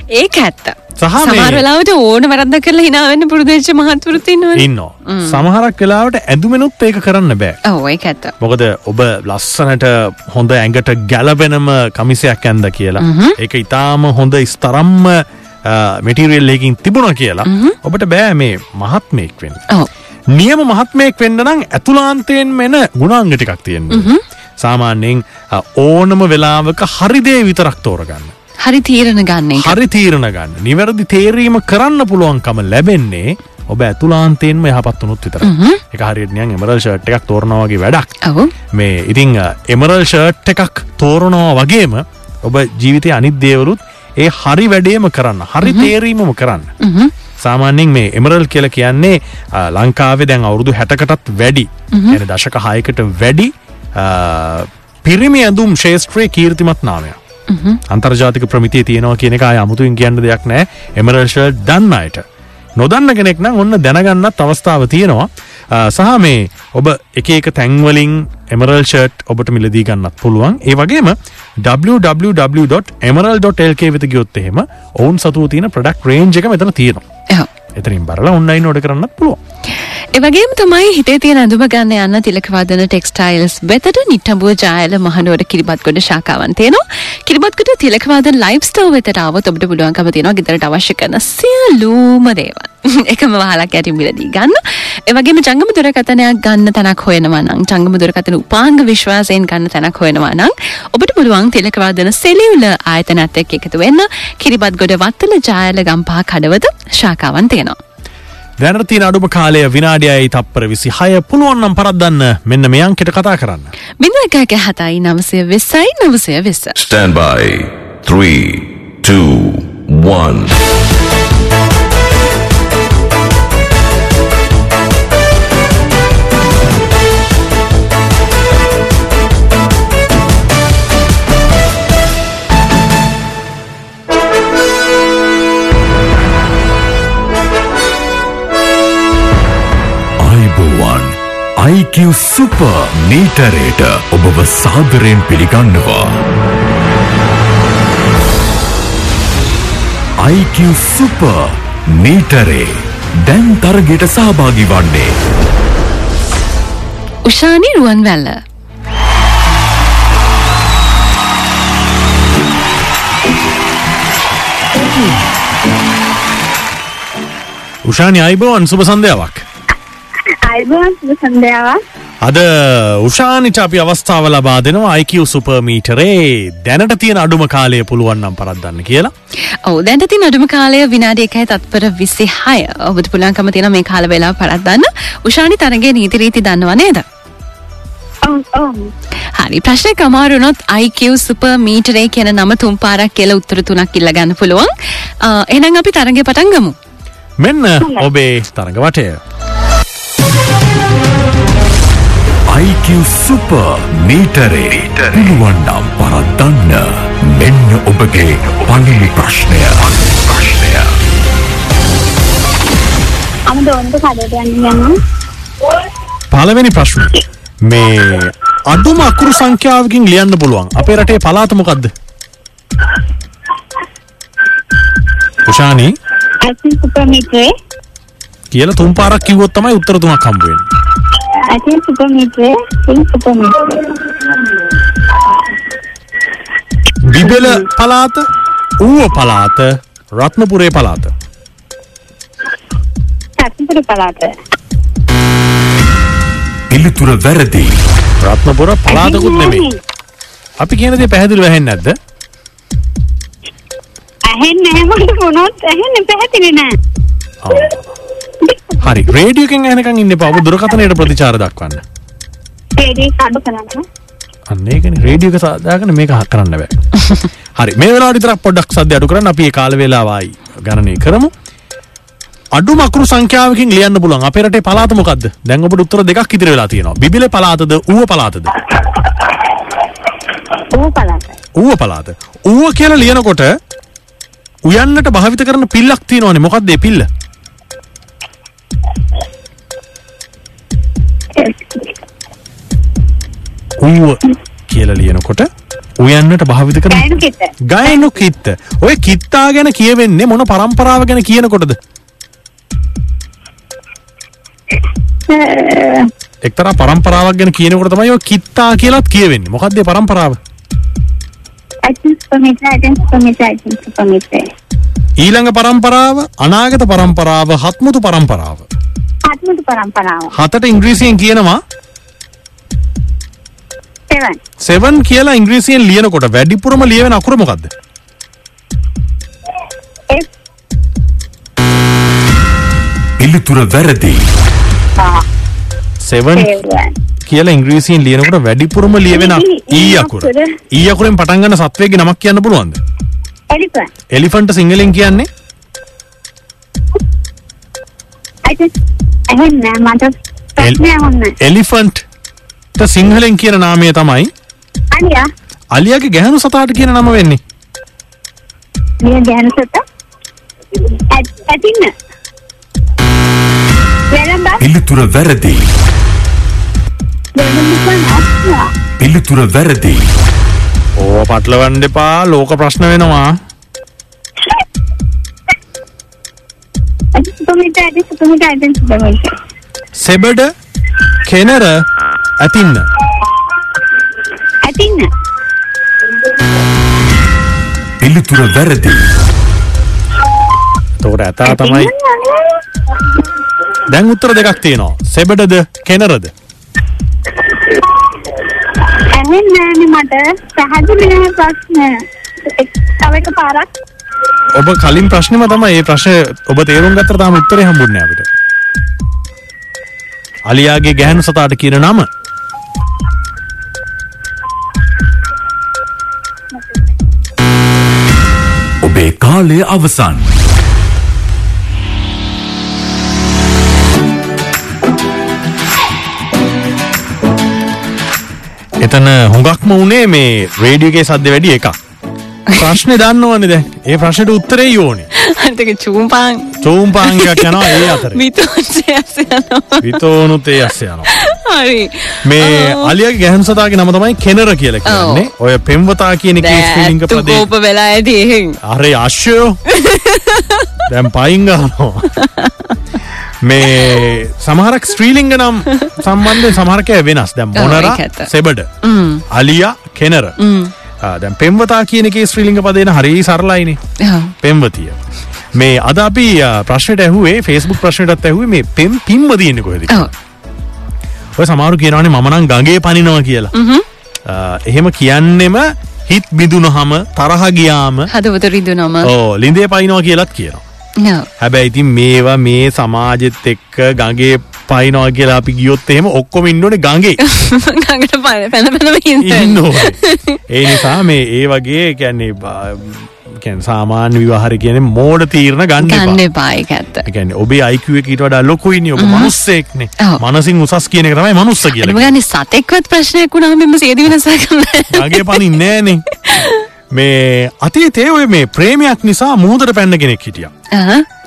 ඒක ඇත්ත. සහ මේ- සමහර වෙලාවට ඕන වැරද්දක් කරලා හිනා වෙන්න පුරුදු වෙච්ච මහත්වරුත් ඉන්නවනේ ඉන්නවා. සමහරක් වෙලාවට ඇදුමෙනුත් ඒක කරන්න බෑ. ඒක ඇත්ත. මොකද ඔබ ලස්සනට හොඳ ඇඟට ගැලපෙනම කමිසයක් ඇන්ද කියලා. ඒක ඉතාම හොඳ ස්තරම්ම මෙටිරියල් එකින් තිබුණ කියලා. ඔබට බෑ මේ මහත්මයෙක් වෙන්න. ඔව් නියම මහත්මයෙක් වෙන්න නම් ඇතුලාන්තයෙන් මෙන ගුණාංග ටිකක් තියෙන්න සාමාන්‍යයෙන් ඕනම වෙලාවක හරිදේ විතරක් තෝරගන්න. හරි තීරණ ගන්න හරි තීරණ ගන්න. නිවැරදි තේරීම කරන්න පුළුවන්කම ලැබෙන්නේ ඔබ ඇතුලාන්තයෙන්ම යහපත් වනුත් විතර එක හරිනියන් එමරල් ෂර්ට් එකක් තෝරනවාගේ වැඩක්. මේ ඉතිං එමරල් ෂර්ට් එකක් තෝරනවා වගේම ඔබ ජීවිතය අනිත් දේවරුත් ඒ හරි වැඩේම කරන්න හරි තේරීමම කරන්න සාමාන්‍යෙන් මේ එමරල් කියල කියන්නේ ලංකාවේ දැන් අවුරුදු හැටකටත් වැඩි. එන දශක හයකට වැඩි පිරිමි ඇඳුම් ශේෂත්‍රය කීර්තිමත් නාමය අන්තර්ජාතික ප්‍රමිතිය තියෙනවා කියන එක අය අමුතුවෙන් කියන්න දෙයක් නෑ එමරල්ෂල් දන්න අයට. නොදන්න කෙනෙක් නම් ඔන්න දැනගන්නත් අවස්ථාව තියෙනවා. සහ මේ ඔබ එක එක තැන්වලින් එමරල් ෂර්ට් ඔබට මිලදී ගන්නත් පුළුවන්. ඒ වගේම www.emerald.lk වෙත ගියොත් එහෙම ඔවුන් සතුව තියෙන ප්‍රඩක්් රේන්ජ එක මෙතන තියෙනවා එතරින් බරලා ඔන්නයි නොඩ කරන්නත් පුළුවන්. එවගේම තමයි හිතේ තියෙන ඇඳුම ගන්න යන්න තිලකවාදන ටෙක්ස්ටයිල්ස් වෙතට නිට්ටඹුව ජායල මහනුවර කිරිබත්ගොඩ ශාකාවන් තියෙනවා. කිරිබත්ගොඩ තිලකවාදන ලයිව් ස්ටෝර් වෙතට આવොත් ඔබට පුළුවන්කම තියෙනවා ගෙදරට අවශ්‍ය කරන සියලුම දේවල්. එකම වහලා කැටිමිලදී ගන්න. එවගේම ජංගම දුරකතනයක් ගන්න තැනක් හොයනවා නම් ජංගම දුරකතන උපාංග විශ්වාසයෙන් ගන්න තැනක් හොයනවා නම් ඔබට පුළුවන් තිලකවාදන සෙලියුල ආයතනත් එක්ක එකතු වෙන්න. කිරිබත් ගොඩ වත්තල ජායල ගම්පහ කඩවත ශාකාවන් තියෙනවා. දැනතින අඩුම කාලය විනාඩියයි තප්පර විසි හය පුළුවන්නම් පරද්දන්න. මෙන්න මෙයන් කෙට කතා කරන්න. බිඳ එකක හතයි නවසය වෙස්සයි නවසය වෙස්ස. ස්ටන් බයි 3 2 1 IQ සුප මීටරේට ඔබව සාදරයෙන් පිළිගන්නවා. IQ සුප මීටරේ දැන් තරගෙට සහභාගි වන්නේ. උෂානි රුවන් වැල්ල. උෂානි අයිබෝන් සුබ සන්ධ්‍යාවක් අද උෂානිට අපි අවස්ථාව ලබා දෙනවා IQ සුපර්මීටරේ දැනට තියෙන අඩුම කාලය පුළුවන්නම් පරද්දන්න කියලා. ඔව දැන්ට තින් අඩුම කාලය විනාඩි එකයි තත්පර විසි හය ඔබට පුළන්කම තින මේ කාල වෙලා පරත්දන්න උෂානි තරගේ නීතිරීති දන්නවා නේද. ඔව් ඔව්. හරි ප්‍රශ්නය කමාරුනොත් IQ සුප මීටරේ කියන නම තුම් පාරක් කියල උත්තර තුනක් ඉල්ලගන්න පුළුවන්. එනම් අපි තරගේ පටන් ගමු. මෙන්න ඔබේ තරඟ වටය IQ සුපර් මීටරේ පුළුවන්නම් පරද්දන්න මෙන්න ඔබගේ පළමු ප්‍රශ්නය. ප්‍රශ්නය පළවෙනි ප්‍රශ්න. මේ අඩුම අකුරු සංඛ්‍යාවකින් ලියන්න පුළුවන්. අපේ රටේ පලාත මොකක්ද උෂානී? ඇති සුපමිටේ කියලා තුන් පාරක් කිව්වොත් තමයි උත්තර තුනක් හම්බ වෙන්නේ. ඇති සුපමිටේ සිං සුපමිටේ බිබෙල පලාත ඌව පලාත රත්නපුරේ පලාත සත්පුර පලාත පිළිතුර වැරදි. රත්නපුර පලාතකුත් නෙමෙයි. අපි කියන දේ පැහැදිලිව ඇහෙන්නේ නැද්ද? ඇහෙන් නෑමට මොනොත් ඇහෙන්න පැහැතිලි නෑ හරි රේඩියෝකෙන් ඇහෙනකන් ඉන්න එපා. ඔබ දුරකථනයට ප්‍රතිචාර දක්වන්න. පේඩී කඩු කරන්න අන්න ඒකනේ රේඩියෝ එක සාදාගෙන මේක හක් කරන්න බෑ. හරි මේ වෙලාවට විතරක් පොඩ්ඩක් සද්ද අඩු කරන්න. අපි කාල වේලාව ආයි ගණනය කරමු. අඩු මකුරු සංඛ්‍යාවකින් ලියන්න පුළුවන්. අපේ රටේ පළාත මොකද්ද? දැන් ඔබට උත්තර දෙකක් ඉතිරි වෙලා තියෙනවා. බිබිලේ පළාතද ඌව පළාතද? ඌ පලාත ඌව පළාත. ඌව කියලා ලියනකොට උයන්නට භාවිත කරන පිල්ලක් තියෙනවනේ. මොකක්ද ඒ පිල්ල ඌව කියලා ලියනකොට උයන්නට භාවිත කරන ගයනු කිත්ත ඔය කිත්තා ගැන කියවෙන්නේ මොන පරම්පරාව ගැන කියනකොටද? එක්තරා පරම්පරාවක් ගැන කියනකොට තමයි ඔය කිත්තා කියලත් කියවෙන්නේ. මොකක්ද ඒ සුපමිටේ ඊළඟ පරම්පරාව අනාගත පරම්පරාව හත්මුතු පරම්පරාව ආත්මතු පරම්පරාව. හතට ඉංග්‍රීසියෙන් කියනවා? සෙවන් සෙවන් කියලා ඉංග්‍රීසියෙන් ලියනකොට වැඩිපුරම ලියවෙන අකුර මොකක්ද පිළිතුර වැරදි. සෙවන් කියලා ඉංග්‍රීසියෙන් ලියනකොට වැඩිපුරම ලියවෙන ඊ- ඊ ඊ අකුර. ඊ අකුරෙන් පටන් ගන්න සත්වයේ නමක් කියන්න පුළුවන්ද? එලිෆන්ට සිංහලෙන් කියන්නේ ඇහෙන්න මට ප්‍රශ්නය හොන්න එලිෆන්ට් සිංහලෙන් කියන නාමය තමයි අලියගේ ගැහණු සතාට කියන නම වෙන්නේ. ගැන සත? ඇතින්න. පිළිතුර වැරදි. පිළිතුර වැරදි. ඕව පටලවන්න එපා ලෝක ප්‍රශ්න වෙනවා සෙබඩ කෙනර ඇතින්න ඇතින්න පිළිතුර වැරදි තෝට ඇතා තමයි දැන් උත්තර දෙකක් තියෙනවා. සෙබඩද කෙනරද? ඇහෙන් නෑන මට. පැහැදිලි ප්‍රශ්න. තව එක පාරක් ඔබ කලින් ප්‍රශ්නම තමයි ඒ ප්‍රශ්න ඔබ තේරුම් ගත්තර තාම උත්තරේ හම්බුන්නේ අපිට. අලියාගේ ගැහැණු සතාට කියන නම? ඔබේ කාලය අවසන්. එතන හොඟක්ම උනේ මේ රේඩියෝගේ සද්ද වැඩි එකක් ප්‍රශ්නේ දන්නවනේ දැන්. ඒ ප්‍රශ්නෙට උත්තරේ ඕනේ අන්තක චූම්පාන් චෝම්පාංගයක් යනවා ඒ අතරේ. විතෝනුත් ඒ අස්ස යනවා. මේ අලියගේ ගැහන් සතාගේ නම තමයි කෙනර කියලා කියන්නේ. ඔය පෙම්වතා කියන පදේ. කෝප වෙලා ඇති අරේ අශ්‍යයෝ දැන් පයින් ගහනවා මේ සමහරක් ස්ත්‍රීලිංග නම් සම්බන්ධ සමහරකය වෙනස්. දැම් මොනර. සෙබඩ. අලියා කෙනර දැන් පෙම්වතා කියන එකේ ස්ත්‍රීලිංග පදේන හරි සරලයිනේ. පෙම්වතිය. මේ අද අපි ප්‍රශ්නයට ඇහුවේ ෆේස්බුක් ප්‍රශ්නයටත් ඇහුවේ මේ පෙම් පිම්ම තියෙන්නේ කොහෙද කියලා. ඔය සමහරු කියනවානේ මම නම් ගඟේ පනිනවා කියලා. එහෙම කියන්නෙම හිත් බිඳුනහම තරහ ගියාම හදවත රිදුනම. ඕ ලිඳේ පයින්නවා කියලත් කියනවා. හැබැයි ඉතින් මේවා මේ සමාජෙත් එක්ක ගගේ පයිනවා කියලා අපි ගියොත් එහෙම ඔක්කොම ඉන්න ඕනේ ගඟේ ගඟට පන පැන පැනම ඉන්න ඉන්න ඕනේ. ඒ නිසා මේ ඒ වගේ කියන්නේ බ- කැන් සාමාන්‍ය විවාහර කියන මෝඩ තීරණ ගන්න ඒක ඇත්ත. කියන්නේ ඔබේ එක ඊට වඩා ලොකුයිනේ ඔබ මනුස්සයෙක්නේ. ඔව්. මනසින් උසස් කියන තමයි මනුස්ස කියලා. ගන්නේ සතෙක්වත් ප්‍රශ්නයක් වුණාම මෙම සියදි වෙනසක් නැහැ. මගේ පනින්නේ නෑනේ. මේ අතීතයේ ඔය මේ ප්‍රේමයක් නිසා මුහුදට පැන්න කෙනෙක් හිටියා.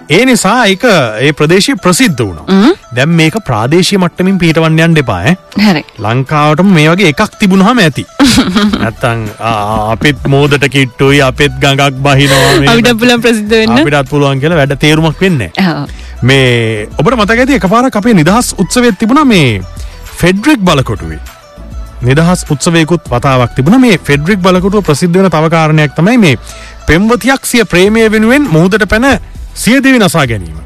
ඒ නිසා ඒක ඒ ප්‍රදේශය ප්‍රසිද්ධ වුණා. දැන් මේක ප්‍රාදේශීය මට්ටමින් පිටවන්න යන්න එපා ඈ. ලංකාවටම මේ වගේ එකක් තිබුණාම ඇති. නැත්තම් අපිත් මෝදට කිට්ටුයි අපිත් ගඟක් බහිනවා මේ අපිට පුළුවන් ප්‍රසිද්ධ වෙන්න. අපිටත් පුළුවන් කියලා වැඩ තේරුමක් වෙන්නේ. මේ ඔබට මතක ඇති එකපාරක් අපේ නිදහස් උත්සවයක් තිබුණා මේ ෆෙඩ්රික් බලකොටුවේ. නිදහස් උත්සවයකුත් වතාවක් තිබුණ මේ ෆෙඩ්රික් බලකොටුව ප්‍රසිද්ධ වෙන තව කාරණයක් තමයි මේ පෙම්වතියක් සිය ප්‍රේමය වෙනුවෙන් මුහුදට පැන සියදිවි නසා ගැනීම.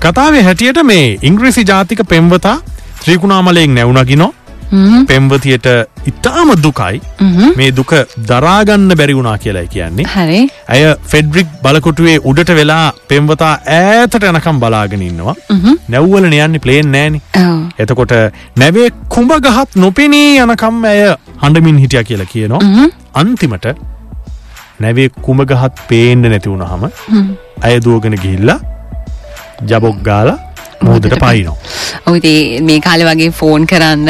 කතාවේ හැටියට මේ ඉංග්‍රීසි ජාතික පෙම්වතා ත්‍රීකුණාමලයෙන් නැවුණගිනෝ පෙම්වතියට ඉතාම දුකයි මේ දුක දරාගන්න බැරි වුණා කියලායි කියන්නේ. හරි. ඇය ෆෙඩ්රික් බලකොටුවේ උඩට වෙලා පෙම්වතා ඈතට යනකම් බලාගෙන ඉන්නවා. නැව්වල යන්නේ ප්ලේන් නෑනේ. එතකොට නැවේ කුඹ ගහත් නොපෙනී යනකම් ඇය හඬමින් හිටිය කියලා කියනවා. අන්තිමට නැවේ කුඹ ගහත් පේන්ඩ නැති වුණහම ඇය දුවගෙන ගිහිල්ලා ජබොක් ගාලා මුහදට පයිනෝ. ඔව් ඉතින් මේ කාලේ වගේ ෆෝන් කරන්න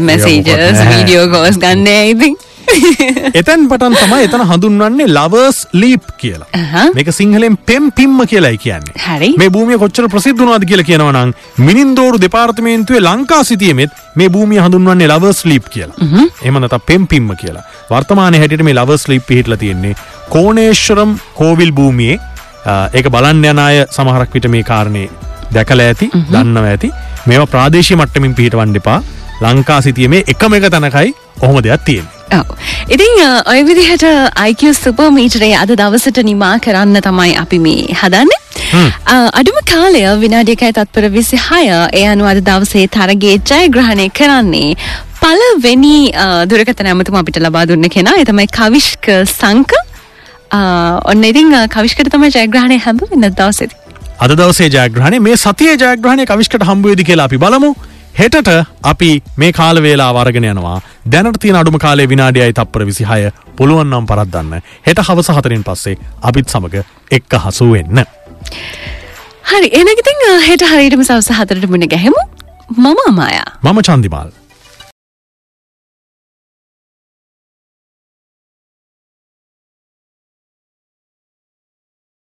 messages නැහැ. වීඩියෝ කෝල්ස් ගන්න ඉතින්. එතැන් පටන් තමයි එතන හඳුන්වන්නේ ලවර්ස් ලීප් කියලා. මේක සිංහලෙන් පෙම් පිම්ම කියලායි කියන්නේ හරි. මේ භූමිය කොච්චර ප්‍රසිද්ධ වුණාද කියලා කියනවා නම් මිනින්දෝරු දෙපාර්තමේන්තුවේ ලංකා සිටියෙමෙත් මේ භූමිය හඳුන්වන්නේ ලවර්ස් ලීප් කියලා. එහෙම නැත්නම් පෙම් පිම්ම කියලා. වර්තමානයේ හැටියට මේ ලවර්ස් ලීප් පිහිටලා තියෙන්නේ කෝණේශ්වරම් කෝවිල් භූමියේ ඒක බලන්න යන අය සමහරක් විට මේ කාරණේ දැකලා ඇති, දන්නවා ඇති. මේවා ප්‍රාදේශීය මට්ටමින් පිහිටවන්න එපා. ලංකා සිටියේ එකම එක තැනකයි ඔහොම දෙයක් තියෙන්නේ. අ, ඔය විදිහට IQ සුපර් මීටරේ අද දවසට නිමා කරන්න තමයි අපි මේ හදන්නේ. අඩුම කාලය විනාඩියකයි තත්පර විසි හය ඒ අනුව අද දවසේ තරගේ ජයග්‍රහණය කරන්නේ පලවෙනි අ, දුරකථන ඇමතුම අපිට ලබා දුන්න කෙනා එතමයි කවිශ්ක සංක ඔන්න ඉතින් අ, කවිශ්කට තමයි ජයග්‍රහණය හැම වෙන දවසේදී. අද දවසේ ජයග්‍රහණය මේ සතියේ ජයග්‍රහණය කවිශ්කට හම්බුවේද කියලා අපි බලමු. හෙටට අපි මේ කාල වේලාව අරගෙන යනවා. දැනට තියෙන අඩුම කාලේ විනාඩියයි තප්පර 26 පුළුවන් නම් පරද්දන්න. හෙට හවස 4න් පස්සේ අපිත් සමග එක්ක හසු වෙන්න. හරි එනගිතින් හෙට හරියටම සවස හතරට මුණ ගැහෙමු මම අමායා. මම චන්දිමාල්